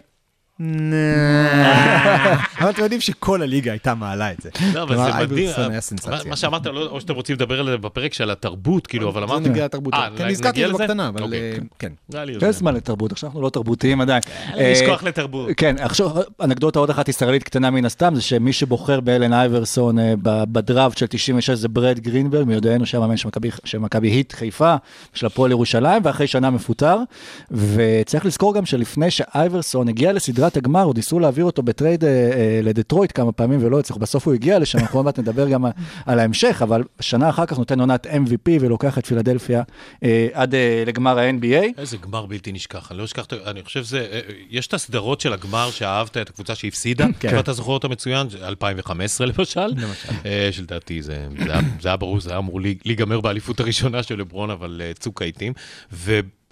אבל אתם יודעים שכל הליגה הייתה מעלה את זה. לא, אבל זה מדהים. מה- שאמרת, לא- או שאתם רוצים לדבר על זה בפרק של התרבות, כאילו, אבל זה אמרתם... נגיע לתרבות. אה, כן, נזכרתי בזה לזה? בקטנה, אבל אוקיי. אה, כן. יש זה. זמן לתרבות, עכשיו אנחנו לא תרבותיים עדיין. לשכוח אה, לתרבות. כן, עכשיו אנקדוטה עוד אחת ישראלית קטנה מן הסתם, זה שמי שבוחר באלן אייברסון אה, בדראפט של 96 זה ברד גרינברג, מיודענו של מכבי- של מכבי heat חיפה, של הפועל ירושלים, ואחרי שנה מפוטר. וצריך לזכור גם שלפני שאייברסון הגיע לסדרת הגמר, עוד ניסו להעביר אותו בטרייד אה, אה, לדטרויט כמה פעמים ולא הצליחו, בסוף הוא הגיע לשם, אנחנו עוד מעט נדבר גם על ההמשך, אבל שנה אחר כך נותן עונת MVP ולוקח את פילדלפיה אה, עד לגמר ה-NBA. איזה גמר בלתי נשכח, אני לא אשכח, אני חושב שזה, יש את הסדרות של הגמר שאהבת, את הקבוצה שהפסידה, כן. ואתה זוכר אותה מצוין, 2015 למשל, שלדעתי זה היה- ברור, זה היה אמור להיגמר באליפות הראשונה של לברון, אבל צוק העיתים,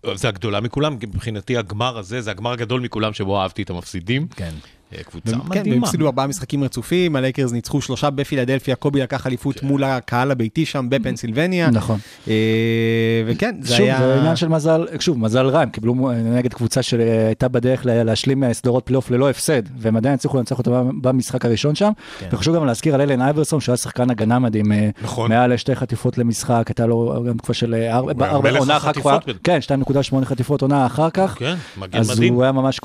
וזה הגדולה מכולם, מבחינתי הגמר הזה, זה הגמר הגדול מכולם שבו אהבתי את המפסידים. כן. אה, קבוצה כן, מדהימה. והם הפסידו ארבעה משחקים רצופים, הלייקרס ניצחו שלושה בפילדלפיה, קובי לקח אליפות מול הקהל הביתי שם בפנסילבניה. נכון. אה, וכן, זה שוב, היה... זה עניין של מזל, שוב, מזל רע, הם קיבלו נגד קבוצה שהייתה בדרך לה- להשלים סדרות פלייאוף ללא הפסד, והם עדיין הצליחו לנצח אותה במשחק הראשון שם. כן. וחשוב גם להזכיר על אלן אייברסון, שהיה שחקן הגנה מדהים, אה, נכון. מעל שתי חטיפות למשחק, הייתה לו גם תקופה של ארבע, היה ארבע- מלך עונה כבר, בטח. כן, 2.8 חטיפות עונה אחר כך. כן, מגן אז מדהים. הוא היה ממש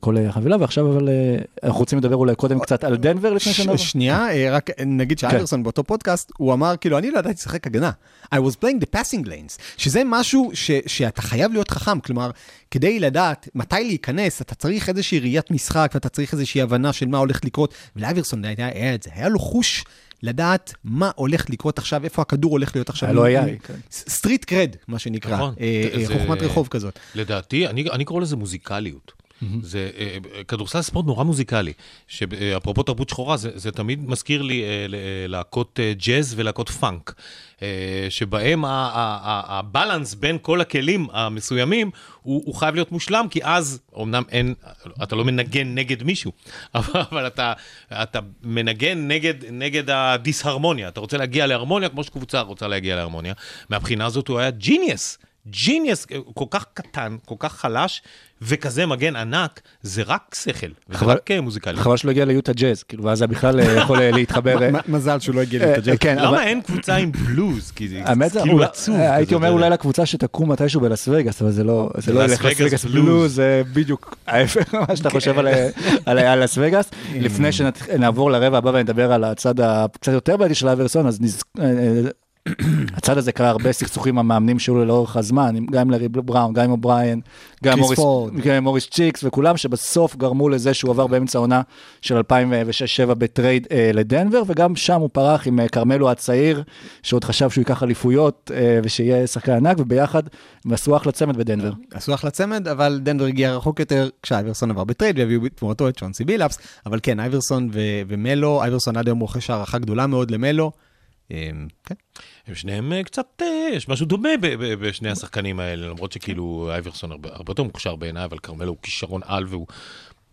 כל החבילה, ועכשיו אבל אה, אנחנו רוצים לדבר אולי קודם קצת על דנבר לפני ש- שנדבר. שנייה, אה, רק נגיד שאייברסון באותו פודקאסט, הוא אמר, כאילו, אני לא ידעתי לשחק הגנה. I was playing the passing lanes, שזה משהו ש- שאתה חייב להיות חכם, כלומר, כדי לדעת מתי להיכנס, אתה צריך איזושהי ראיית משחק, ואתה צריך איזושהי הבנה של מה הולך לקרות, ולאייברסון היה היה את זה, היה לו חוש לדעת מה הולך לקרות עכשיו, איפה הכדור הולך להיות עכשיו. היה לו AI, כן. סטריט קרד, מה שנקרא, נכון. אה, אה, חוכמת רחוב כזאת. לדעתי, אני, אני קורא לזה מוזיקליות. זה, אה, כדורסל ספורט נורא מוזיקלי, שאפרופו תרבות שחורה, זה, זה תמיד מזכיר לי אה, אה, להקות אה, ג'אז ולהקות פאנק, אה, שבהם ה balance בין כל הכלים המסוימים, הוא, הוא חייב להיות מושלם, כי אז, אמנם אין, אתה לא מנגן נגד מישהו, [laughs] אבל אתה, אתה מנגן נגד, נגד הדיסהרמוניה, אתה רוצה להגיע להרמוניה כמו שקבוצה רוצה להגיע להרמוניה. מהבחינה הזאת הוא היה genius. genius, כל כך קטן, כל כך חלש, וכזה מגן ענק, זה רק שכל, וזה חבל- רק אה, מוזיקלי. חבל שלא הגיע ליוטה ג'אז, כאילו, ואז זה בכלל אה, יכול אה, [laughs] להתחבר. אה, מזל שהוא לא הגיע אה, להתג'ל. כן, למה אין קבוצה עם בלוז? כי זה כאילו עצוב. הייתי אומר אולי. לקבוצה שתקום מתישהו בלאס וגאס, אבל זה לא זה לא לס ילך לס וגאס בלוז. זה בדיוק ההפך ממה שאתה חושב על- על על לס וגאס. לפני שנעבור לרבע הבא ונדבר על הצד הקצת יותר בעייתי של אייברסון, אז אה, אה, הצד הזה קרה הרבה סכסוכים המאמנים שלו לאורך הזמן, גם עם לארי בראון, גם עם אובריין, גם עם קריס מוריס, פורד. גם עם מוריס צ'יקס וכולם שבסוף גרמו לזה שהוא עבר באמצע העונה של 2006-2007 בטרייד אה, לדנבר, וגם שם הוא פרח עם אה, כרמלו הצעיר, שעוד חשב שהוא ייקח אליפויות אה, ושיהיה שחקן ענק, וביחד הם עשו אחלה צמד בדנבר. עשו אחלה צמד, אבל דנבר הגיע רחוק יותר כשאייברסון עבר בטרייד והביאו בתמורתו את צ'ונסי בילאפס, אבל כן, אייברסון ו- ומלו, אייברסון עד היום רוחש הערכה גדולה מאוד למלו. אמ, כן. הם שניהם אה, קצת, אה, יש משהו דומה בשני השחקנים האלה, למרות שכאילו אייברסון הרבה יותר מוכשר בעיניי, אבל כרמלו הוא כישרון על והוא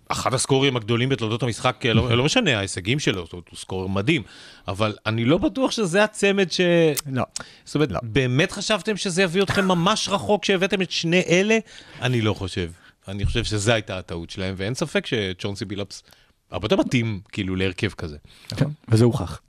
אחד הסקורים הגדולים בתולדות המשחק, אה, לא, לא משנה ההישגים שלו, הוא סקורר מדהים, אבל אני לא בטוח שזה הצמד ש... לא. זאת אומרת, באמת חשבתם שזה יביא אתכם ממש רחוק כשהבאתם את שני אלה? אני לא חושב. אני חושב שזו הייתה הטעות שלהם, ואין ספק שצ'ונסי בילאפס הרבה יותר מתאים כאילו להרכב כזה. כן, וזה הוכח.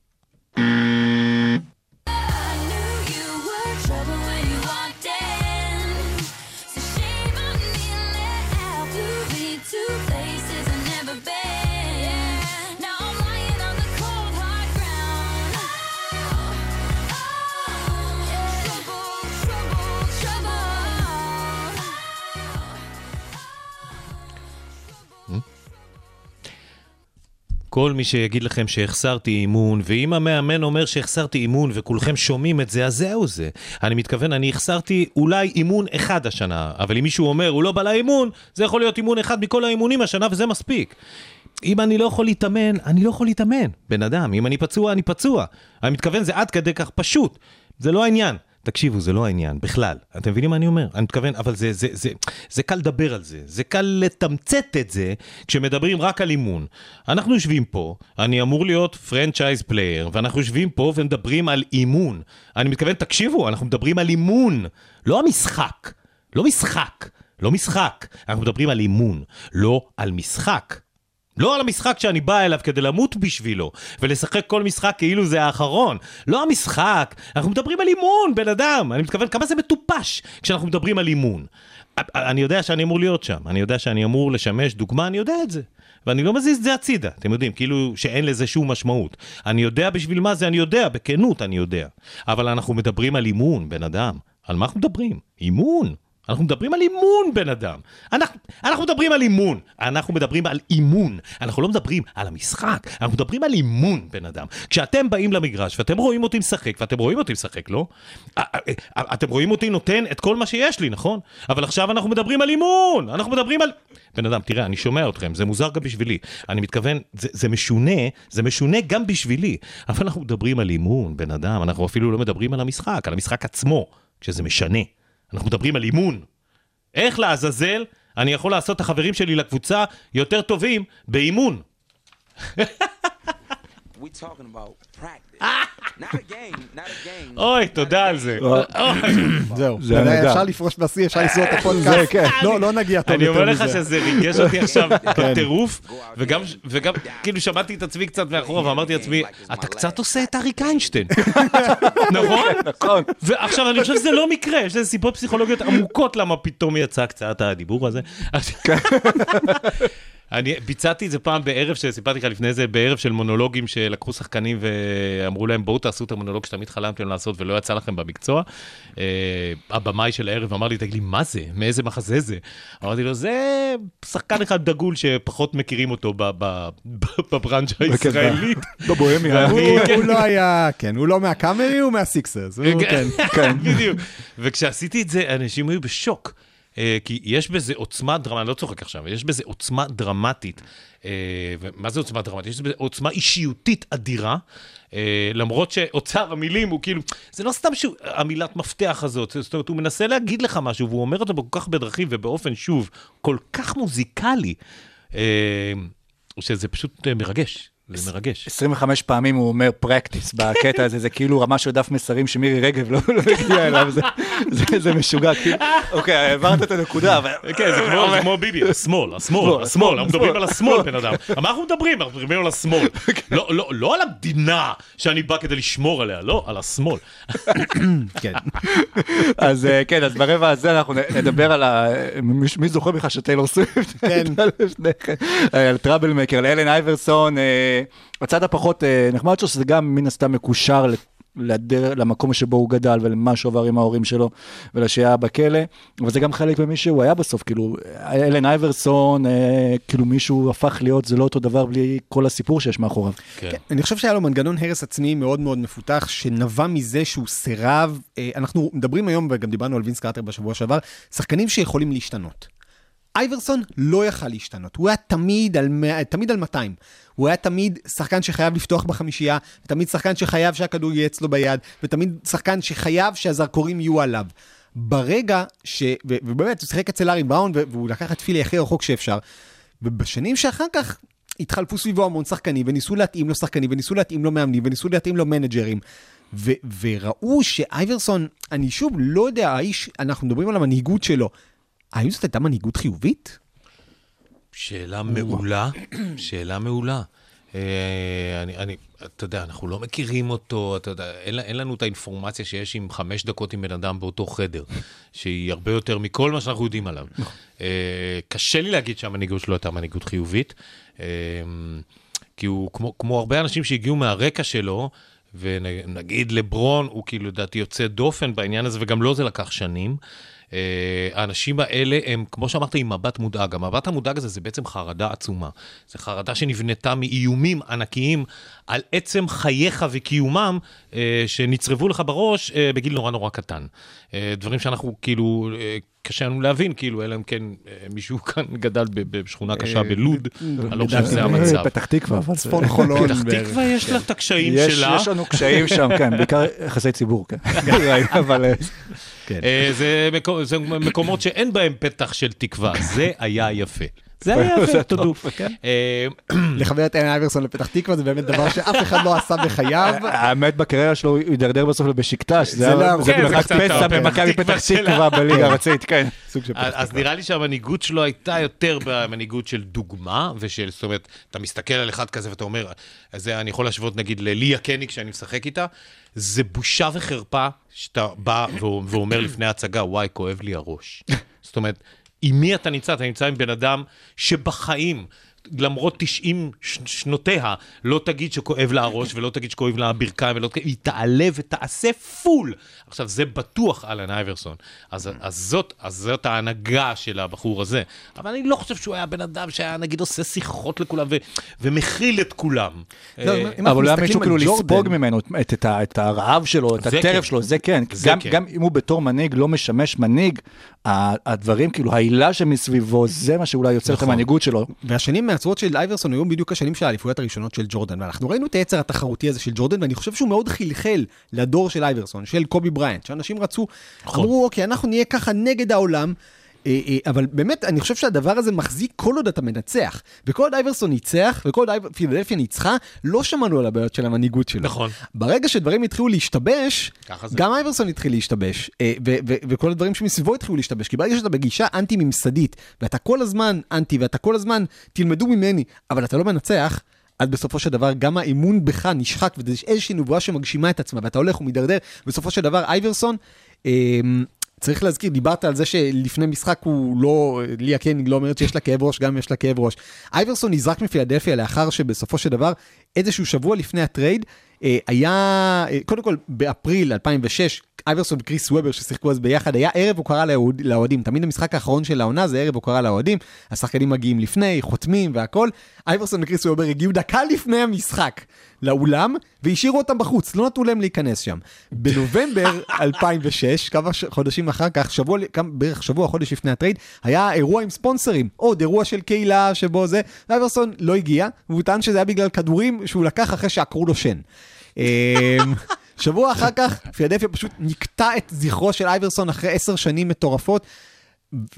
כל מי שיגיד לכם שהחסרתי אימון, ואם המאמן אומר שהחסרתי אימון וכולכם שומעים את זה, אז זהו זה. אני מתכוון, אני החסרתי אולי אימון אחד השנה, אבל אם מישהו אומר, הוא לא בא לאימון, זה יכול להיות אימון אחד מכל האימונים השנה וזה מספיק. אם אני לא יכול להתאמן, אני לא יכול להתאמן, בן אדם. אם אני פצוע, אני פצוע. אני מתכוון, זה עד כדי כך פשוט. זה לא העניין. תקשיבו, זה לא העניין, בכלל. אתם מבינים מה אני אומר? אני מתכוון, אבל זה, זה, זה, זה קל לדבר על זה. זה קל לתמצת את זה כשמדברים רק על אימון. אנחנו יושבים פה, אני אמור להיות franchise player, ואנחנו יושבים פה ומדברים על אימון. אני מתכוון, תקשיבו, אנחנו מדברים על אימון, לא המשחק. לא משחק. לא משחק. אנחנו מדברים על אימון, לא על משחק. לא על המשחק שאני בא אליו כדי למות בשבילו, ולשחק כל משחק כאילו זה האחרון. לא המשחק, אנחנו מדברים על אימון, בן אדם. אני מתכוון, כמה זה מטופש כשאנחנו מדברים על אימון. אני יודע שאני אמור להיות שם, אני יודע שאני אמור לשמש דוגמה, אני יודע את זה. ואני לא מזיז את זה הצידה, אתם יודעים, כאילו שאין לזה שום משמעות. אני יודע בשביל מה זה, אני יודע, בכנות אני יודע. אבל אנחנו מדברים על אימון, בן אדם. על מה אנחנו מדברים? אימון. אנחנו מדברים על אימון, בן אדם. אנחנו, אנחנו מדברים על אימון. אנחנו מדברים על אימון. אנחנו לא מדברים על המשחק, אנחנו מדברים על אימון, בן אדם. כשאתם באים למגרש ואתם רואים אותי משחק, ואתם רואים אותי משחק, לא? אתם רואים אותי נותן את כל מה שיש לי, נכון? אבל עכשיו אנחנו מדברים על אימון. אנחנו מדברים על... בן אדם, תראה, אני שומע אתכם, זה מוזר גם בשבילי. אני מתכוון, זה, זה משונה, זה משונה גם בשבילי. אבל אנחנו מדברים על אימון, בן אדם. אנחנו אפילו לא מדברים על המשחק, על המשחק עצמו, כשזה משנה. אנחנו מדברים על אימון. איך לעזאזל אני יכול לעשות את החברים שלי לקבוצה יותר טובים באימון? [laughs] We talking about practice, [laughs] not a game, not a game. אוי, תודה על זה. אוי. זהו, זה נהדר. אפשר לפרוש בשיא, אפשר לסגור את זה, הפודקאסט. כן. לא, לא נגיע טוב אני יותר אומר מזה. לך שזה ריגש אותי עכשיו [laughs] בטירוף, וגם, כאילו שמעתי את עצמי קצת מאחורה ואמרתי לעצמי, אתה קצת עושה את אריק איינשטיין, [laughs] נכון? נכון. ועכשיו אני חושב שזה לא מקרה, יש לזה סיבות פסיכולוגיות עמוקות למה פתאום יצא קצת הדיבור הזה. אני ביצעתי את זה פעם בערב שסיפרתי לך לפני זה, בערב של מונולוגים שלקחו שחקנים ואמרו להם בואו תעשו את המונולוג שתמיד חלמתם לעשות ולא יצא לכם במקצוע. אה, הבמאי של הערב אמר לי, תגיד לי, מה זה? מאיזה מחזה זה? אמרתי לו, זה שחקן אחד דגול שפחות מכירים אותו ב- ב- [laughs] ב- בברנצ'ה הישראלית. בבוהמיה. הוא כן. הוא לא היה, כן, הוא לא מהקאמרי, הוא מהסיקסרס. הוא- כן. כן. [laughs] בדיוק. וכשעשיתי את זה, אנשים היו בשוק. אה, כי יש בזה עוצמה דרמטית, אני לא צוחק עכשיו, יש בזה עוצמה דרמטית. אה, ומה זה עוצמה דרמטית? יש בזה עוצמה אישיותית אדירה, אה, למרות שאוצר המילים הוא כאילו, זה לא סתם שהוא, המילת מפתח הזאת, זאת אומרת, הוא מנסה להגיד לך משהו, והוא אומר אותו בכל כך בדרכים ובאופן, שוב, כל כך מוזיקלי, שזה פשוט מרגש. זה מרגש. 25 פעמים הוא אומר פרקטיס בקטע הזה, זה כאילו רמה של דף מסרים שמירי רגב לא לא הגיעה אליו, זה- זה- זה משוגע, כאילו, אוקיי, העברת את הנקודה, אבל... כן, זה כמו- ביבי, השמאל, השמאל, השמאל, אנחנו מדברים על השמאל, בן אדם. על מה אנחנו מדברים? אנחנו מדברים על השמאל. לא- לא- לא על המדינה שאני בא כדי לשמור עליה, לא, על השמאל. [coughs] כן. אז אה, כן, אז ברבע הזה אנחנו נדבר על ה... מי- מי זוכר בכלל שטיילור סוויפט? כן. אה, על טראבל מקר, לאלן אייברסון, אה, הצד הפחות אה, נחמד שלו, שזה גם מן הסתם מקושר ל- לדר, למקום שבו הוא גדל ולמה שהוא עבר עם ההורים שלו ולשהייה בכלא, אבל זה גם חלק ממי שהוא היה בסוף, כאילו, אלן אייברסון, אה, כאילו מישהו הפך להיות, זה לא אותו דבר בלי כל הסיפור שיש מאחוריו. כן. אני חושב שהיה לו מנגנון הרס עצמי מאוד מאוד מפותח, שנבע מזה שהוא סירב, אה, אנחנו מדברים היום, וגם דיברנו על וינס קארטר בשבוע שעבר, שחקנים שיכולים להשתנות. אייברסון לא יכל להשתנות, הוא היה תמיד על, תמיד על 200. הוא היה תמיד שחקן שחייב לפתוח בחמישייה, תמיד שחקן שחייב שהכדור יהיה אצלו ביד, ותמיד שחקן שחייב שהזרקורים יהיו עליו. ברגע ש... ו- ובאמת, הוא שיחק אצל ארי בראון, והוא לקח את פילי הכי רחוק שאפשר. ובשנים שאחר כך התחלפו סביבו המון שחקנים, וניסו להתאים לו שחקנים, וניסו להתאים לו מאמנים, וניסו להתאים לו מנג'רים. ו- וראו שאייברסון, אני שוב לא יודע, האיש, אנחנו מדברים על המנהיגות שלו. האם זאת הייתה מנהיגות חיובית? שאלה מעולה, [clears throat] שאלה מעולה. אה, אני, אני, אתה יודע, אנחנו לא מכירים אותו, אתה יודע, אין, אין לנו את האינפורמציה שיש עם חמש דקות עם בן אדם באותו חדר, [laughs] שהיא הרבה יותר מכל מה שאנחנו יודעים עליו. אה, קשה לי להגיד שהמנהיגות שלו הייתה מנהיגות חיובית, אה, כי הוא, כמו, כמו הרבה אנשים שהגיעו מהרקע שלו, ונגיד לברון, הוא כאילו, לדעתי, יוצא דופן בעניין הזה, וגם לו זה לקח שנים. Uh, האנשים האלה הם, כמו שאמרת, עם מבט מודאג. המבט המודאג הזה זה בעצם חרדה עצומה. זו חרדה שנבנתה מאיומים ענקיים על עצם חייך וקיומם, uh, שנצרבו לך בראש uh, בגיל נורא נורא קטן. דברים שאנחנו כאילו, קשה לנו להבין, כאילו, אלא אם כן מישהו כאן גדל בשכונה קשה בלוד, אני לא חושב שזה המצב. פתח תקווה, אבל... צפון חולון. פתח. תקווה יש לה את הקשיים יש, שלה. יש לנו קשיים שם, כן, בעיקר יחסי ציבור, כן. [laughs] [laughs] אבל אה, אה, זה זה מקומות שאין בהם פתח של תקווה, זה היה יפה. זה היה יפה, תודו. לחבר את אלן אייברסון לפתח תקווה זה באמת דבר שאף אחד לא עשה בחייו. [laughs] האמת בקריירה שלו הוא הידרדר בסוף לבשיקטש, זה זה היה- לא- כן, פסע. במכבי פתח תקווה בליגה הארצית, כן. [laughs] של פתח אז. נראה לי שהמנהיגות שלו הייתה יותר במנהיגות של דוגמה, ושל, זאת אומרת, אתה מסתכל על אחד כזה ואתה אומר, אז זה אני יכול להשוות נגיד לליה קניג שאני משחק איתה, זה בושה וחרפה שאתה בא ואומר לפני ההצגה, וואי, כואב לי הראש. [laughs] זאת אומרת, עם מי אתה נמצא? אתה נמצא עם בן אדם שבחיים... למרות 90 ש- שנותיה, לא תגיד שכואב לה הראש ולא תגיד שכואב לה הברכיים, ולא תגיד, היא תעלה ותעשה פול. עכשיו, זה בטוח אלן אייברסון. אז, אז, זאת, אז זאת ההנהגה של הבחור הזה. אבל אני לא חושב שהוא היה בן אדם שהיה, נגיד, עושה שיחות לכולם ו, ומכיל את כולם. לא, אה, אבל הוא היה מישהו כאילו ג'ורדן- לספוג ממנו את- את- את את הרעב שלו, את הטרף כן. שלו, זה כן. זה גם- כן. גם אם הוא בתור מנהיג לא משמש מנהיג, הדברים, כאילו, ההילה שמסביבו, זה מה שאולי יוצר את נכון. המנהיגות שלו. והשנים מהצורות של אייברסון היו בדיוק השנים של האליפויות הראשונות של ג'ורדן, ואנחנו ראינו את היצר התחרותי הזה של ג'ורדן, ואני חושב שהוא מאוד חלחל לדור של אייברסון, של קובי בריינט, שאנשים רצו, אמרו, אוקיי, אנחנו נהיה ככה נגד העולם. אה, אה, אבל באמת, אני חושב שהדבר הזה מחזיק כל עוד אתה מנצח. וכל עוד אייברסון ניצח, וכל עוד פילדלפיה ניצחה, לא שמענו על הבעיות של המנהיגות שלו. נכון. ברגע שדברים התחילו להשתבש. גם אייברסון התחיל להשתבש, אה, וכל הדברים שמסביבו התחילו להשתבש, כי ברגע שאתה בגישה אנטי-ממסדית, ואתה כל הזמן אנטי, ואתה כל הזמן תלמדו ממני, אבל אתה לא מנצח, אז בסופו של דבר גם האמון בך נשחק, וזה איזושהי נבואה שמגשימה את עצמה, ואתה הולך ומידרדר, בסופו של דבר אייברסון, אה, צריך להזכיר, דיברת על זה שלפני משחק הוא לא, ליה קניג לא אומרת שיש לה כאב ראש, גם יש לה כאב ראש. אייברסון נזרק מפילדלפיה לאחר שבסופו של דבר, איזשהו שבוע לפני הטרייד, אה, היה, אה, קודם כל, באפריל 2006, אייברסון וקריס וובר ששיחקו אז ביחד, היה ערב הוקרה לאוהד- לאוהדים. תמיד המשחק האחרון של העונה זה ערב הוקרה לאוהדים. השחקנים מגיעים לפני, חותמים והכל. אייברסון וקריס וובר הגיעו דקה לפני המשחק לאולם, והשאירו אותם בחוץ, לא נתנו להם להיכנס שם. בנובמבר [laughs] 2006, כמה ש- חודשים אחר כך, שבוע, כמה, בערך שבוע, חודש לפני הטרייד, היה אירוע עם ספונסרים, עוד אירוע של קהילה שבו זה, ואייברסון לא הגיע, והוא טען שזה היה בגלל כדורים שהוא לקח אחרי שעקרו לו שן. [laughs] שבוע אחר כך, פילדלפיה פשוט נקטע את זכרו של אייברסון אחרי עשר שנים מטורפות,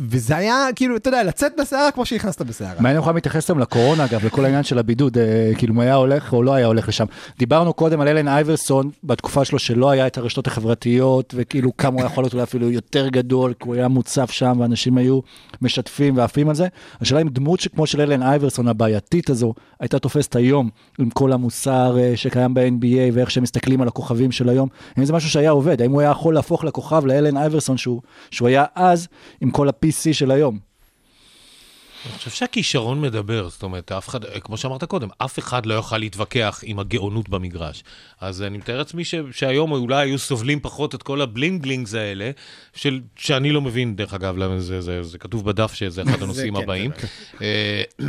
וזה היה כאילו, אתה יודע, לצאת בסערה כמו שנכנסת בסערה. מעניין איך הוא מתייחס היום לקורונה, אגב, לכל העניין של הבידוד, אה, כאילו אם היה הולך או לא היה הולך לשם. דיברנו קודם על אלן אייברסון, בתקופה שלו שלא היה את הרשתות החברתיות, וכאילו כמה הוא יכול להיות אולי אפילו יותר גדול, כי הוא היה מוצף שם, ואנשים היו משתפים ועפים על זה. השאלה אם דמות שכמו של אלן אייברסון, הבעייתית הזו, הייתה תופסת היום, עם כל המוסר אה, שקיים ב-NBA, ואיך שהם מסתכלים על הכוכבים של היום, האם זה משהו שהיה עובד? האם הוא היה יכול להפוך לכוכב לאלן אייברסון שהוא, שהוא היה אז, עם כל ה-PC של היום? אני חושב שהכישרון מדבר, זאת אומרת, אף אחד, כמו שאמרת קודם, אף אחד לא יוכל להתווכח עם הגאונות במגרש. אז אני מתאר לעצמי ש- שהיום אולי היו סובלים פחות את כל ה bling-blings האלה, של, שאני לא מבין, דרך אגב, למה זה, זה, זה כתוב בדף שזה אחד [laughs] הנושאים כן, הבאים. אה, [clears throat]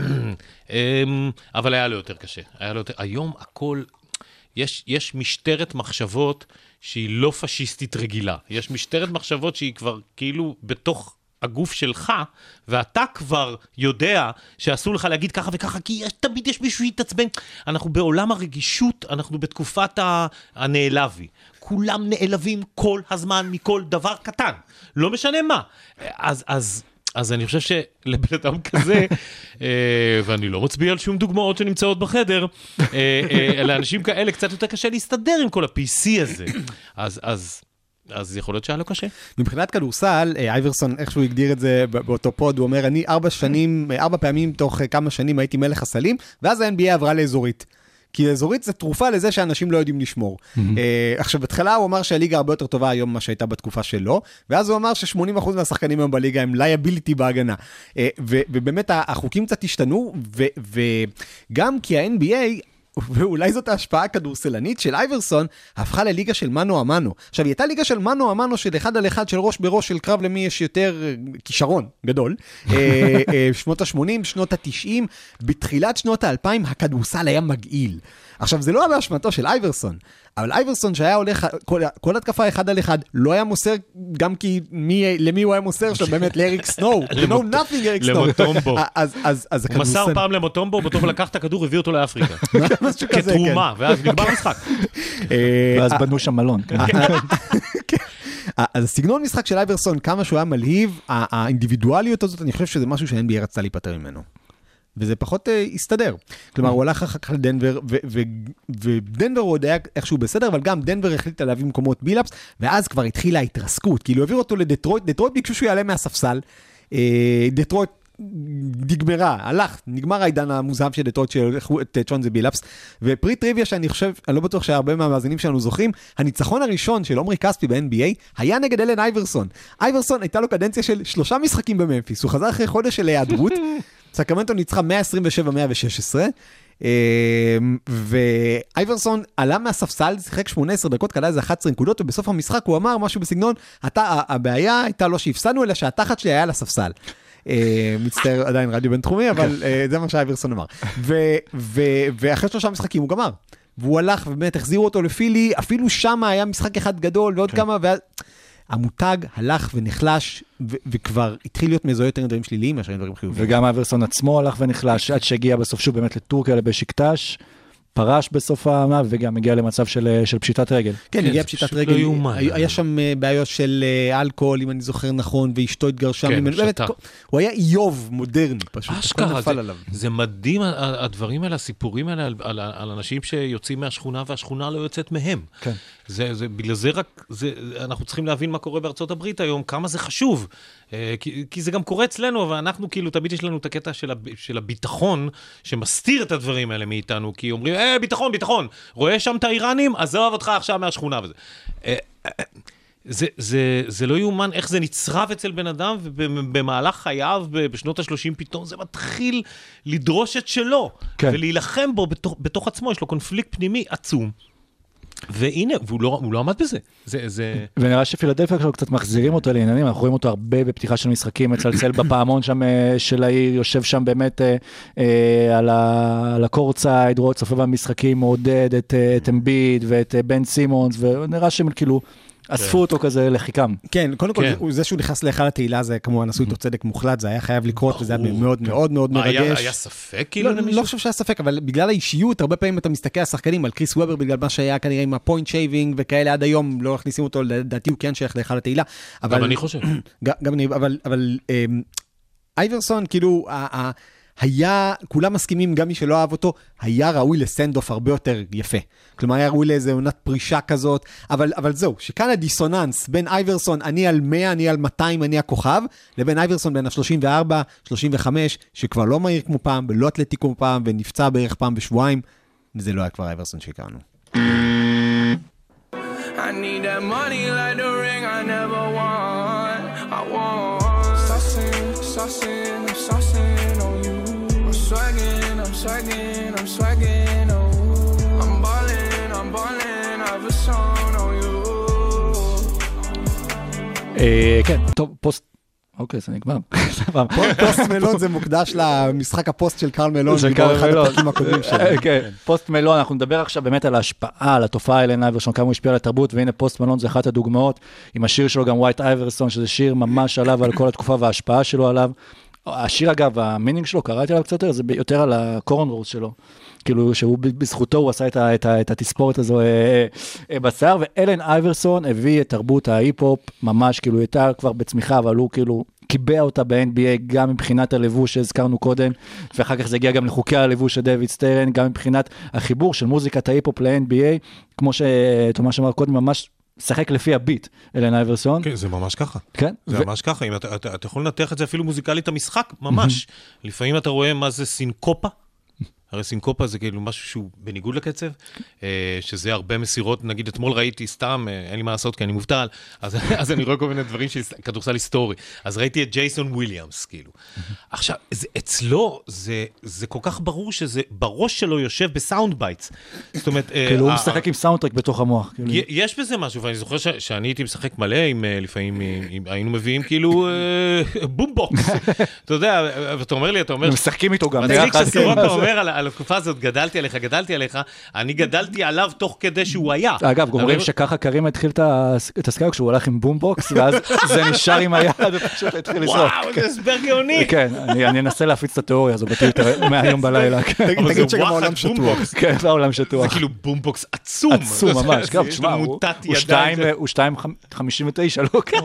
אמ, אבל היה לו יותר קשה. היה לו יותר, היום הכל, יש, יש משטרת מחשבות שהיא לא פשיסטית רגילה. יש משטרת מחשבות שהיא כבר כאילו בתוך הגוף שלך, ואתה כבר יודע שאסור לך להגיד ככה וככה, כי יש, תמיד יש מישהו שיתעצבן. אנחנו בעולם הרגישות, אנחנו בתקופת הנעלבי. כולם נעלבים כל הזמן מכל דבר קטן, לא משנה מה. אז, אז, אז אני חושב שלבן אדם כזה, [laughs] אה, ואני לא מצביע על שום דוגמאות שנמצאות בחדר, אה, אה, לאנשים כאלה קצת יותר קשה להסתדר עם כל ה-PC הזה. אז, אז, אז יכול להיות שהיה לו קשה. מבחינת כדורסל, אה, אייברסון, איך שהוא הגדיר את זה באותו pod, הוא אומר, אני ארבע שנים, אה, ארבע פעמים תוך אה, כמה שנים הייתי מלך הסלים, ואז ה-NBA עברה לאזורית. כי אזורית זה תרופה לזה שאנשים לא יודעים לשמור. Mm-hmm. עכשיו, בהתחלה הוא אמר שהליגה הרבה יותר טובה היום ממה שהייתה בתקופה שלו, ואז הוא אמר ש-80% מהשחקנים היום בליגה הם liability בהגנה. ו- ובאמת החוקים קצת השתנו, ו- וגם כי ה-NBA... ואולי זאת ההשפעה הכדורסלנית של אייברסון, הפכה לליגה של מנו אמנו. עכשיו, היא הייתה ליגה של מנו אמנו של אחד על אחד, של ראש בראש, של קרב למי יש יותר אה, כישרון גדול. אה, אה, שנות ה-80, שנות ה-90, בתחילת שנות ה-2000 הכדורסל היה מגעיל. עכשיו, זה לא היה באשמתו של אייברסון, אבל אייברסון שהיה הולך, כל, כל התקפה אחד על אחד, לא היה מוסר, גם כי מי, למי הוא היה מוסר שם, באמת לאריק סנואו. you know למוט- nothing, אריק סנואו. למוטומבו. [laughs] אז, אז, אז הוא מסר. פעם למוטומבו, מוטומבו לקח את הכדור, הביא אותו לאפריקה. [laughs] משהו כזה, כן. כתרומה, ואז נגמר המשחק. אה, ואז בנו שם מלון. כן. אז הסגנון משחק של אייברסון, כמה שהוא היה מלהיב, האינדיבידואליות הזאת, אני חושב שזה משהו שה-NBA רצתה להיפטר ממנו. וזה פחות uh, הסתדר. כלומר, הוא הלך אחר כך לדנבר, ודנבר עוד היה איכשהו בסדר, אבל גם דנבר החליטה להביא במקומו את בילאפס, ואז כבר התחילה ההתרסקות. כאילו, העביר אותו לדטרויט, דטרויט ביקשו שהוא יעלה מהספסל. אה, דטרויט נגמרה, הלך, נגמר העידן המוזהב של דטרויט שהלכו את אה, צ'ונסי בילאפס. ופריט טריוויה שאני חושב, אני לא בטוח שהרבה מהמאזינים שלנו זוכרים, הניצחון הראשון של עמרי כספי ב-NBA היה נגד אלן אייברסון. אייברסון הייתה לו קדנציה של שלושה משחקים בממפיס, הוא חזר אחרי חודש של היעדרות, [laughs] סקרמנטו ניצחה 127-116. אמ, ואייברסון עלה מהספסל, שיחק 18 דקות, קלע איזה 11 נקודות, ובסוף המשחק הוא אמר משהו בסגנון, אתה, הבעיה הייתה לא שהפסדנו, אלא שהתחת שלי היה על הספסל. אה, מצטער, עדיין רדיו בינתחומי, אבל אה, זה מה שאייברסון אמר. ואחרי שלושה משחקים הוא גמר. והוא הלך ובאמת החזירו אותו לפילי, אפילו שם היה משחק אחד גדול ועוד כמה, ואז... המותג הלך ונחלש, ו- וכבר התחיל להיות מזוהה יותר עם דברים שליליים מאשר עם דברים חיוביים. וגם אברסון עצמו הלך ונחלש עד שהגיע בסוף שוב באמת לטורקיה לבשיקטש, פרש בסוף העונה וגם הגיע למצב של, של פשיטת רגל. כן, הגיע פשיטת פשוט רגל, לא יאומן. היה היה שם אה, בעיות של אה, אלכוהול, אם אני זוכר נכון, ואשתו התגרשה כן, ממנו, באמת, הוא היה איוב מודרני פשוט, הכל אשכרה, נפל זה, עליו. זה מדהים, הדברים האלה, הסיפורים האלה על, על, על אנשים שיוצאים מהשכונה והשכונה לא יוצאת מהם. כן. זה, זה, בגלל זה רק, זה, אנחנו צריכים להבין מה קורה בארצות הברית היום, כמה זה חשוב. אה, כי, כי זה גם קורה אצלנו, אבל אנחנו כאילו, תמיד יש לנו את הקטע של, הב, של הביטחון, שמסתיר את הדברים האלה מאיתנו, כי אומרים, אה, ביטחון, ביטחון, רואה שם את האיראנים, עזוב אותך עכשיו מהשכונה וזה. אה, אה, זה, זה, זה לא יאומן איך זה נצרב אצל בן אדם, ובמהלך חייו, בשנות ה-30, פתאום זה מתחיל לדרוש את שלו, כן. ולהילחם בו בתוך, בתוך עצמו, יש לו קונפליקט פנימי עצום. והנה, והוא לא, הוא לא עמד בזה. זה, זה... ונראה שפילדלפיה עכשיו קצת מחזירים אותו לעניינים, אנחנו רואים אותו הרבה בפתיחה של משחקים, מצלצל בפעמון שם אה, של העיר, יושב שם באמת אה, אה, על ה- על ה courtside, רואה צופה במשחקים, מעודד את, אה, את אמביד ואת בן סימונס, ונראה שהם כאילו אספו אותו כזה לחיקם. כן, קודם כל, כן. זה- זה שהוא נכנס להיכל התהילה, זה כמובן עשו איתו צדק מוחלט, זה היה חייב לקרות, וזה היה מאוד מאוד מאוד היה, מרגש. היה ספק כאילו לא, למישהו? לא חושב שהיה ספק, אבל בגלל האישיות, הרבה פעמים אתה מסתכל על שחקנים, על קריס וובר, בגלל מה שהיה כנראה עם ה point shaving וכאלה עד היום, לא מכניסים אותו, לדעתי הוא כן שייך להיכל התהילה. אבל- גם אני חושב. [clears throat] גם אני, אבל, אמ, אייברסון, כאילו, היה, כולם מסכימים, גם מי שלא אהב אותו, היה ראוי לסנד אוף הרבה יותר יפה. כלומר, היה ראוי לאיזה עונת פרישה כזאת, אבל, אבל זהו, שכאן הדיסוננס בין אייברסון, אני על 100, אני על 200, אני הכוכב, לבין אייברסון בין ה-34, 35, שכבר לא מהיר כמו פעם, ולא אתלטי כמו פעם, ונפצע בערך פעם בשבועיים, וזה לא היה כבר אייברסון שהכרנו. I need that money like כן, טוב, פוסט... אוקיי, זה נגמר. [laughs] פוסט מלון זה מוקדש למשחק הפוסט של קרל מלון, של קרל אחד מלון. הפרקים הקודמים שלו. אה, כן, פוסט מלון, אנחנו נדבר עכשיו באמת על ההשפעה, על התופעה אלן אייברסון, כמה הוא השפיע על התרבות, והנה פוסט מלון זה אחת הדוגמאות, עם השיר שלו גם White Iverson, שזה שיר ממש עליו, על כל התקופה וההשפעה שלו עליו. השיר אגב, ה meaning שלו, קראתי עליו קצת יותר, זה יותר על ה cornrows שלו. כאילו שהוא בזכותו הוא עשה את, ה, את, ה, את התספורת הזו אה, אה, אה, בשיער, ואלן אייברסון הביא את תרבות ההיפ-הופ ממש, כאילו הייתה כבר בצמיחה, אבל הוא כאילו קיבע אותה ב-NBA גם מבחינת הלבוש שהזכרנו קודם, ואחר כך זה הגיע גם לחוקי הלבוש של דויד סטרן, גם מבחינת החיבור של מוזיקת ההיפ-הופ ל-NBA, כמו שתומש אמר קודם, ממש שחק לפי הביט, אלן אייברסון. כן, זה ממש ככה. כן, זה ו- ממש ככה, אם אתה, אתה, אתה יכול לנתח את זה אפילו מוזיקלית המשחק, ממש. לפעמים אתה רואה מה זה סינקופה. הרי סינקופה זה כאילו משהו שהוא בניגוד לקצב, אה, שזה הרבה מסירות, נגיד אתמול ראיתי סתם, אה, אין לי מה לעשות כי אני מובטל, אז, [laughs] אז אני רואה כל מיני דברים של כדורסל היסטורי. אז ראיתי את ג'ייסון וויליאמס, כאילו. עכשיו, זה, אצלו זה, זה כל כך ברור שזה בראש שלו יושב ב sound bites. זאת אומרת... אה, כאילו הוא משחק עם soundtrack בתוך המוח. כאילו. יש בזה משהו, ואני זוכר שאני הייתי משחק מלא עם, לפעמים, היינו מביאים כאילו אה, [laughs] בומבוקס. אתה יודע, ואתה אומר לי, אתה אומר... משחקים איתו גם ביחד. שסורוקה אומר על, התקופה הזאת, גדלתי עליך, גדלתי עליך, אני גדלתי עליו תוך כדי שהוא היה. אגב, אומרים אבל- שככה קרים התחיל את ה- את ה skyhook כשהוא הלך עם בומבוקס, ואז זה נשאר עם היד ופשוט התחיל לזרוק. וואו, זה הסבר גאוני. כן, אני אני אנסה להפיץ את התיאוריה הזו בטוויטר מהיום בלילה. כן. תגיד- זה שגם העולם שטוח. כן, העולם זה שטוח. כאילו בומבוקס עצום. עצום ממש, זה- גם, תשמע, הוא מוטת הוא ידיים. שתיים- זה- הוא שתיים חמ- חמישים ותשע, לא כן,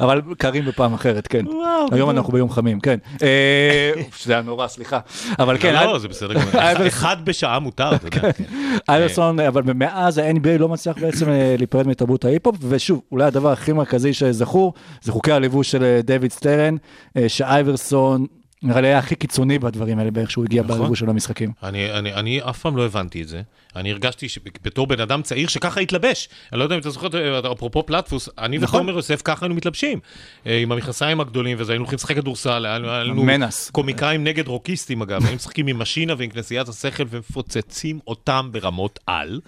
אבל קרים בפעם אחרת, כן. היום אנחנו ביום חמים, כן. אה, זה היה נורא, סליחה. אבל כן, לא, אי- לא, זה בסדר. [laughs] אחד בשעה מותר, אתה יודע. כן. אייברסון, אבל מאז ה-NBA לא מצליח בעצם אה, להיפרד מתרבות ההיפ-הופ, ושוב, אולי הדבר הכי מרכזי שזכור, זה חוקי הלבוש של אה, דויד סטרן, אה, שאייברסון, נראה לי היה הכי קיצוני בדברים האלה, באיך שהוא הגיע נכון. בלבוש של המשחקים. אני, אני, אני אף פעם לא הבנתי את זה. אני הרגשתי שבתור בן אדם צעיר שככה התלבש. אני לא יודע אם אתה זוכר, אה, אפרופו פלטפוס, אני נכון. ותומר יוסף ככה היינו מתלבשים. אה, עם המכנסיים הגדולים, וזה היינו הולכים לשחק כדורסל, לנו מנס. קומיקאים נגד רוקיסטים אגב, היינו משחקים עם משינה ועם כנסיית השכל ומפוצצים אותם ברמות על.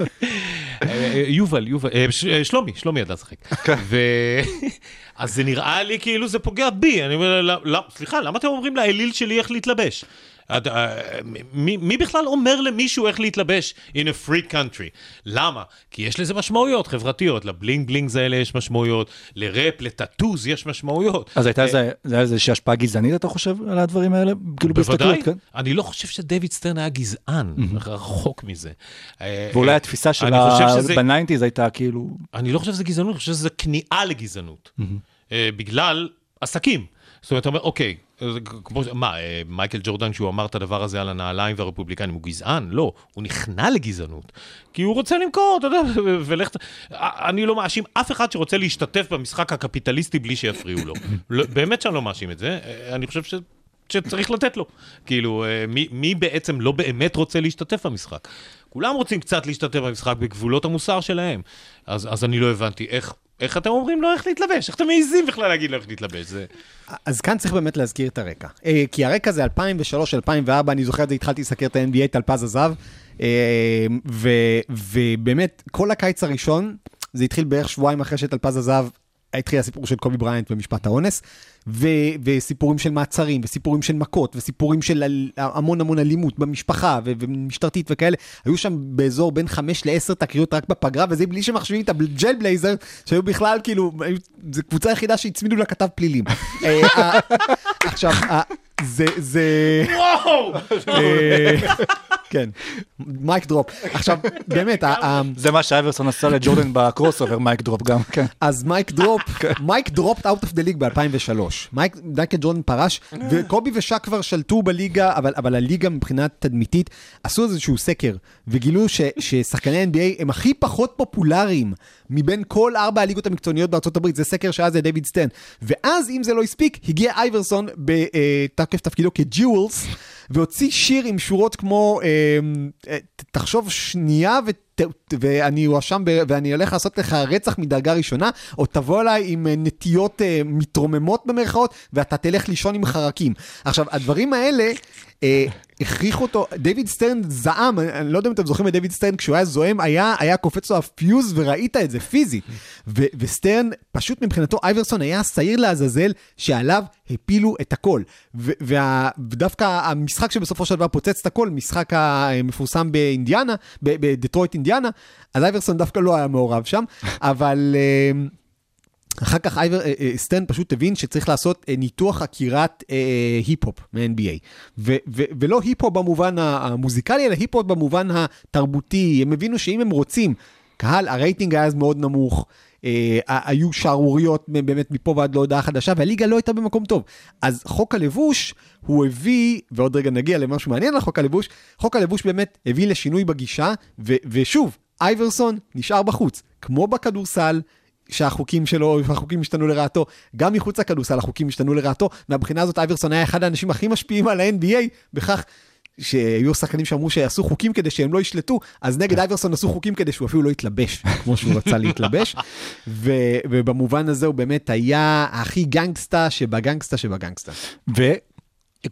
אה, אה, יובל, יובל, אה, שלומי, שלומי ידע לשחק. ו... [laughs] אז זה נראה לי כאילו זה פוגע בי. אני אומר, "לא- לא, סליחה, למה אתם אומרים לאליל שלי איך להתלבש? את- אה, מי, מי בכלל אומר למישהו איך להתלבש in a free country? למה? כי יש לזה משמעויות חברתיות, לבלינג בלינגס האלה יש משמעויות, לראפ, לטאטוז יש משמעויות. אז הייתה אה, איזה- זה היה איזושהי השפעה גזענית, אתה חושב, על הדברים האלה? כאילו בוודאי, בהסתכלות, כן? אני לא חושב שדויד סטרן היה גזען, רחוק מזה. אה, ואולי התפיסה של ב nineties הייתה כאילו... אני לא חושב שזה גזענות, אני חושב שזה כניעה לגזענות. בגלל עסקים. זאת אומרת, אתה אומר, אוקיי, כמו, מה, אה, מייקל ג'ורדן, כשהוא אמר את הדבר הזה על הנעליים והרפובליקנים, הוא גזען? לא, הוא נכנע לגזענות. כי הוא רוצה למכור, אתה יודע, ו- ולך... ת- אה, אני לא מאשים אף אחד שרוצה להשתתף במשחק הקפיטליסטי בלי שיפריעו לו. לא, באמת שאני לא מאשים את זה, אה, אני חושב ש... שצריך לתת לו. כאילו, מי, מי בעצם לא באמת רוצה להשתתף במשחק? כולם רוצים קצת להשתתף במשחק בגבולות המוסר שלהם. אז, אז אני לא הבנתי איך, איך אתם אומרים לו איך להתלבש? איך אתם מעיזים בכלל להגיד לו איך להתלבש? זה... אז כאן צריך באמת להזכיר את הרקע. אה, כי הרקע זה 2003-2004, אני זוכר את זה, התחלתי לסקר את ה-NBA, טלפז עזב, אה, ובאמת, כל הקיץ הראשון, זה התחיל בערך שבועיים אחרי שטלפז עזב, התחיל הסיפור של קובי בריינט במשפט האונס, ו- וסיפורים של מעצרים, וסיפורים של מכות, וסיפורים של אל- המון המון אלימות במשפחה, ו- ומשטרתית וכאלה. היו שם באזור בין 5 ל-10 תקריות רק בפגרה, וזה בלי שמחשבים את הג'ל בלייזר, שהיו בכלל כאילו, זו קבוצה היחידה שהצמידו לכתב פלילים. [laughs] אה, עכשיו, זה, זה... וואו! אה, כן, mic drop. עכשיו, באמת, זה מה שאייברסון עשה לג'ורדן ב crossover, mic drop גם, כן. אז mic drop, mic dropped out of the league ב-2003. מייקל ג'ורדן פרש, וקובי ושק כבר שלטו בליגה, אבל, אבל הליגה מבחינה תדמיתית, עשו איזשהו סקר, וגילו ש, ששחקני NBA הם הכי פחות פופולריים מבין כל ארבע הליגות המקצועניות בארצות הברית, זה סקר שהיה זה דיוויד סטרן. ואז, אם זה לא הספיק, הגיע אייברסון בתוקף תפקידו כ Jewelz, והוציא שיר עם שורות כמו, אה, אה, תחשוב שנייה ו... ואני הואשם, ב- ואני הולך לעשות לך רצח מדרגה ראשונה, או תבוא אליי עם אה, נטיות אה, מתרוממות במרכאות, ואתה תלך לישון עם חרקים. עכשיו, הדברים האלה... אה, הכריחו אותו, דיוויד סטרן זעם, אני, לא יודע אם אתם זוכרים את דיוויד סטרן, כשהוא היה זועם, היה, היה קופץ לו הפיוז וראית את זה פיזית. ו, וסטרן, פשוט מבחינתו, אייברסון היה השעיר לעזאזל שעליו הפילו את הכל. ו, וה, ודווקא המשחק שבסופו של דבר פוצץ את הכל, משחק המפורסם באינדיאנה, בדטרויט אינדיאנה, אז אייברסון דווקא לא היה מעורב שם, [laughs] אבל... אחר כך אייבר, אה, אה, סטרן פשוט הבין שצריך לעשות אה, ניתוח עקירת אה, היפ-הופ מ-NBA. ו- ו- ולא היפ-הופ במובן המוזיקלי, אלא היפ-הופ במובן התרבותי. הם הבינו שאם הם רוצים, קהל, הרייטינג היה אז מאוד נמוך. אה, היו שערוריות באמת מפה ועד להודעה חדשה, והליגה לא הייתה במקום טוב. אז חוק הלבוש, הוא הביא, ועוד רגע נגיע למשהו מעניין על חוק הלבוש, חוק הלבוש באמת הביא לשינוי בגישה, ו- ושוב, אייברסון נשאר בחוץ, כמו בכדורסל, שהחוקים שלו, החוקים השתנו לרעתו, גם מחוץ לכדורסל החוקים השתנו לרעתו, מהבחינה הזאת אייברסון היה אחד האנשים הכי משפיעים על ה-NBA, בכך שהיו שחקנים שאמרו שיעשו חוקים כדי שהם לא ישלטו, אז נגד אייברסון עשו חוקים כדי שהוא אפילו לא יתלבש, [laughs] כמו שהוא רצה להתלבש, ו, ובמובן הזה הוא באמת היה הכי גנגסטה שבגנגסטה שבגנגסטה. ויקום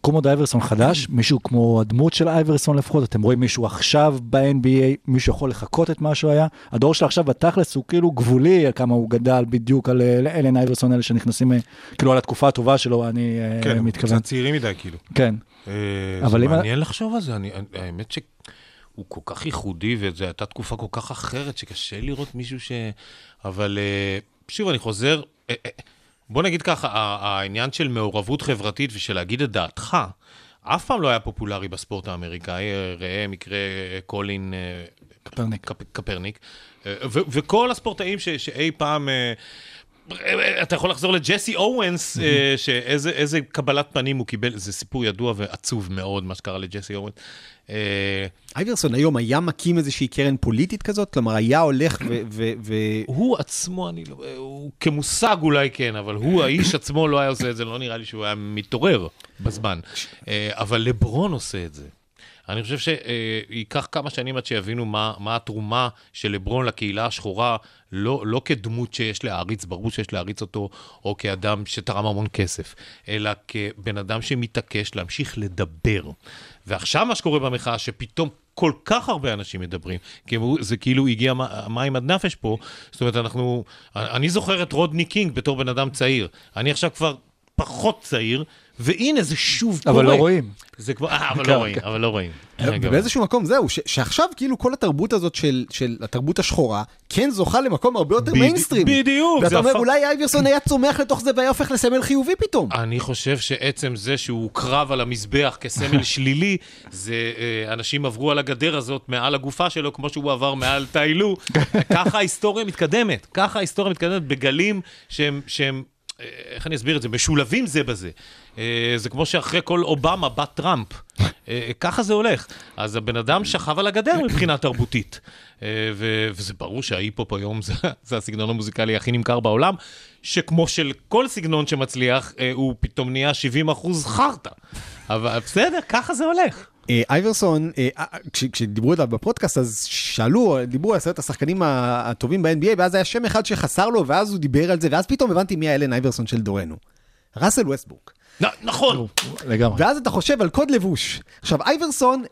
עוד אייברסון חדש, מישהו כמו הדמות של אייברסון לפחות, אתם רואים מישהו עכשיו ב-NBA, מישהו יכול לחקות את מה שהוא היה. הדור של עכשיו בתכלס הוא כאילו גבולי, כמה הוא גדל בדיוק על אה, אלן אייברסון, אלה שנכנסים, אה, כאילו על התקופה הטובה שלו, אני אה, כן, הם מתכוון. קצת צעירים מדי, כאילו. כן. אה, אבל זה אם- מעניין לחשוב על זה, אני, האמת שהוא כל כך ייחודי, וזו הייתה תקופה כל כך אחרת, שקשה לראות מישהו ש... אבל שוב, אני חוזר, בוא נגיד ככה, העניין של מעורבות חברתית ושל להגיד את דעתך, אף פעם לא היה פופולרי בספורט האמריקאי, אה, ראה מקרה קולין אה, קפרניק. קפ, קפרניק, אה, ו- וכל הספורטאים ש, שאי פעם... אה, אתה יכול לחזור לג'סי אורנס, שאיזה איזה קבלת פנים הוא קיבל, זה סיפור ידוע ועצוב מאוד, מה שקרה לג'סי אורנס. אה, אייברסון היום היה מקים איזושהי קרן פוליטית כזאת? כלומר, היה הולך ו... הוא עצמו, אני לא, הוא כמושג אולי כן, אבל הוא, האיש עצמו לא היה עושה את זה, לא נראה לי שהוא היה מתעורר בזמן. אה, אבל לברון עושה את זה. אני חושב שייקח כמה שנים עד שיבינו מה, מה התרומה של לברון לקהילה השחורה, לא, לא כדמות שיש להעריץ, ברור שיש להעריץ אותו, או כאדם שתרם המון כסף, אלא כבן אדם שמתעקש להמשיך לדבר. ועכשיו מה שקורה במחאה, שפתאום כל כך הרבה אנשים מדברים, כי זה כאילו הגיע מים עד נפש פה, זאת אומרת, אנחנו, אני זוכר את רודני קינג בתור בן אדם צעיר, אני עכשיו כבר פחות צעיר, והנה זה שוב קורה. אבל לא רואים. זה כבר, אה, אבל כן, לא רואים, כן. אבל לא רואים. רגע, ובאיזשהו מקום זהו, ש- שעכשיו כאילו כל התרבות הזאת של, של התרבות השחורה, כן זוכה למקום הרבה יותר מיינסטרימי. בדיוק, ואתה אומר, אולי אייברסון היה צומח לתוך זה והיה הופך לסמל חיובי פתאום. אני חושב שעצם זה שהוא הוקרב על המזבח כסמל [laughs] שלילי, זה אה, אנשים עברו על הגדר הזאת מעל הגופה שלו, כמו שהוא עבר מעל טיילו. ככה ההיסטוריה מתקדמת, ככה ההיסטוריה מתקדמת בגלים שהם, שהם אה, איך אני אסביר את זה? משולבים זה בזה. אה, זה כמו שאחרי כל אובמה בא טראמפ. אה, ככה זה הולך. אז הבן אדם שכב על הגדר מבחינה תרבותית. אה, ו- וזה ברור שההיפ-הופ היום זה, זה הסגנון המוזיקלי הכי נמכר בעולם, שכמו של כל סגנון שמצליח, הוא פתאום נהיה 70 אחוז חרטא. אבל בסדר, ככה זה הולך. אייברסון, כש- כשדיברו עליו בפודקאסט, אז שאלו, דיברו על עשרת השחקנים הטובים ב-NBA, ואז היה שם אחד שחסר לו, ואז הוא דיבר על זה, ואז פתאום הבנתי מי האלן אייברסון של דורנו. ראסל ווסטבורק. נכון. לגמרי. ואז אתה חושב על קוד לבוש. עכשיו, אייברסון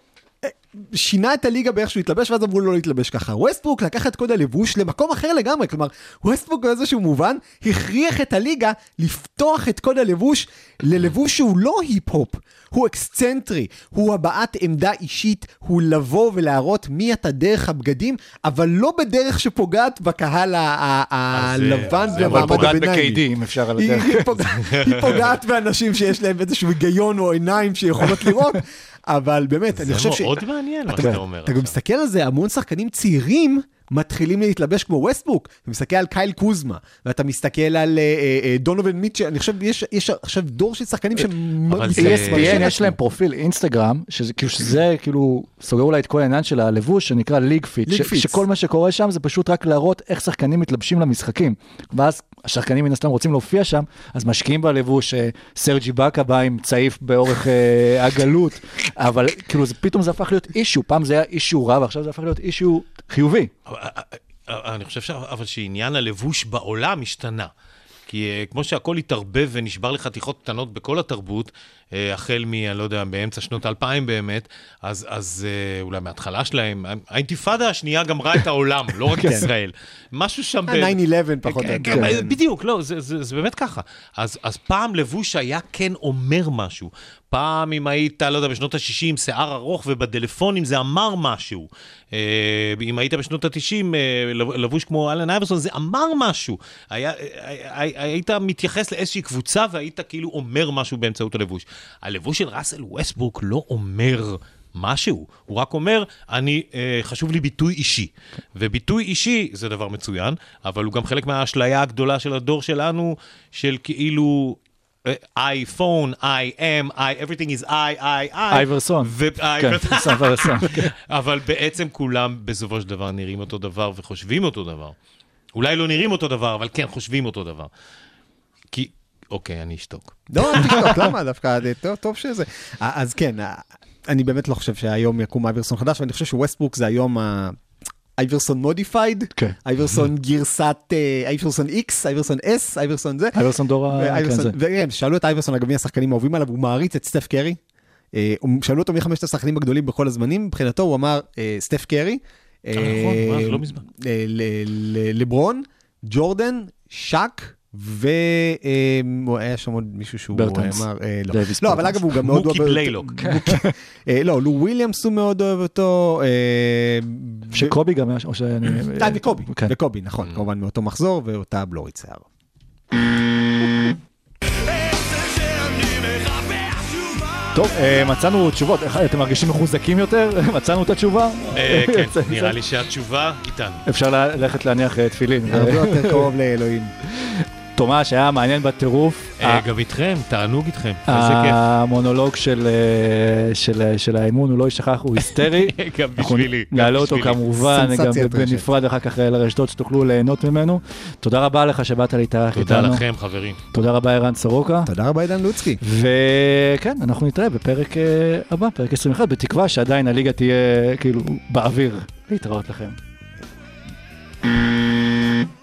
שינה את הליגה באיך שהוא התלבש, ואז אמרו לו לא להתלבש ככה. ווסטברוק לקח את קוד הלבוש למקום אחר לגמרי, כלומר, ווסטברוק באיזשהו מובן הכריח את הליגה לפתוח את קוד הלבוש ללבוש שהוא לא היפ-הופ, הוא אקסצנטרי, הוא הבעת עמדה אישית, הוא לבוא ולהראות מי אתה דרך הבגדים, אבל לא בדרך שפוגעת בקהל ה- ה- אז זה- הלבן זה- אבל ומעמד פוגעת הביניים. אם אפשר על הדרך. היא פוגעת באנשים שיש להם איזשהו היגיון או עיניים שיכולות לראות, אבל באמת, אני זה חושב ש... מאוד מעניין מה אתה, שאתה אומר אתה גם. מסתכל על זה, המון שחקנים צעירים מתחילים להתלבש כמו ווסטברוק. אתה מסתכל על קייל קוזמה, ואתה מסתכל על אה, אה, אה, דונובין מיטשל, אני חושב, יש, יש עכשיו דור של שחקנים ESPN על יש להם פרופיל אינסטגרם, שזה כאילו, שזה כאילו סוגר אולי את כל העניין של הלבוש, שנקרא League Fits. שכל מה שקורה שם זה פשוט רק להראות איך שחקנים מתלבשים למשחקים. ואז השחקנים מן הסתם רוצים להופיע שם, אז משקיעים בלבוש, סרג'י באקה בא עם צעיף באורך הגלות, אבל כאילו זה פתאום זה הפך להיות אישו, פעם זה היה אישו רע, ועכשיו זה הפך להיות אישו חיובי. אבל- אני חושב ש- אבל שעניין הלבוש בעולם השתנה. כי אה, כמו שהכל התערבב ונשבר לחתיכות קטנות בכל התרבות, אה, החל מ, אני לא יודע, באמצע שנות האלפיים באמת, אז, אז אה, אולי מההתחלה שלהם, האינתיפאדה השנייה גמרה את העולם, לא רק את ישראל. משהו שם... ב- ה-9-11 פחות או כן, יותר. כן, בדיוק, לא, זה, זה, זה באמת ככה. אז, אז פעם לבוש היה כן אומר משהו. פעם אם היית, לא יודע, בשנות ה-60, שיער ארוך ובטלפונים זה אמר משהו. אה, אם היית בשנות ה-90, לבוש כמו אלן אייברסון, זה אמר משהו. היה, אה, אה, היית מתייחס לאיזושהי קבוצה והיית כאילו אומר משהו באמצעות הלבוש. הלבוש של ראסל ווסטברוק לא אומר... משהו, הוא רק אומר, אני, אה, חשוב לי ביטוי אישי. וביטוי אישי זה דבר מצוין, אבל הוא גם חלק מהאשליה הגדולה של הדור שלנו, של כאילו... אייפון, I am, I, everything is I, I, I. אייברסון. כן, אייברסון. [laughs] אייברסון. אבל בעצם כולם בסופו של דבר נראים אותו דבר וחושבים אותו דבר. אולי לא נראים אותו דבר, אבל כן חושבים אותו דבר. כי, אוקיי, אני אשתוק. לא, אל תשתוק, למה? דווקא טוב- טוב שזה. אז כן, אני באמת לא חושב שהיום יקום אייברסון חדש, ואני חושב שווסטברוק זה היום ה... אייברסון modified, כן. אייברסון גרסת, אה, אייברסון X, אייברסון S, אייברסון זה. אייברסון דור ה... כן, זה. וכן, שאלו את אייברסון אגב מי השחקנים האהובים עליו, הוא מעריץ את סטף קרי. אה, שאלו אותו מי חמשת השחקנים הגדולים בכל הזמנים, מבחינתו הוא אמר אה, סטף קרי. נכון, מה, זה לא מזמן. ל- ל- לברון, ג'ורדן, שאק. והיה שם עוד מישהו שהוא ברטנס. אמר, אה, לא. לא, אבל. אגב הוא גם מאוד מוקי אוהב... אותו. בליילוק. אה, לא, לו וויליאמס הוא מאוד אוהב אותו. אה, שקובי גם היה, או שאני... אה, וקובי, כן. וקובי, נכון, כמובן מאותו מחזור, ואותה בלורית שיער. טוב, מצאנו תשובות, אתם מרגישים מחוזקים יותר? [laughs] מצאנו את התשובה? כן, [laughs] נראה לי שהתשובה איתנו. אפשר ללכת להניח תפילין. הרבה יותר קרוב לאלוהים. [laughs] תומש היה מעניין בטירוף. אה, גם איתכם, תענוג איתכם. איזה כיף. המונולוג של, אה, של, אה, של האימון הוא לא יישכח, הוא היסטרי. [laughs] גם בשבילי. גם נעלה אותו. כמובן, גם. בנפרד אחר כך לרשתות שתוכלו ליהנות ממנו. תודה רבה לך שבאת להתארח תודה איתנו. לכם, חברים. תודה רבה ערן סורוקה. תודה רבה עידן לוצקי. וכן, אנחנו נתראה בפרק הבא, פרק 21, בתקווה שעדיין הליגה תהיה כאילו באוויר. להתראות לכם.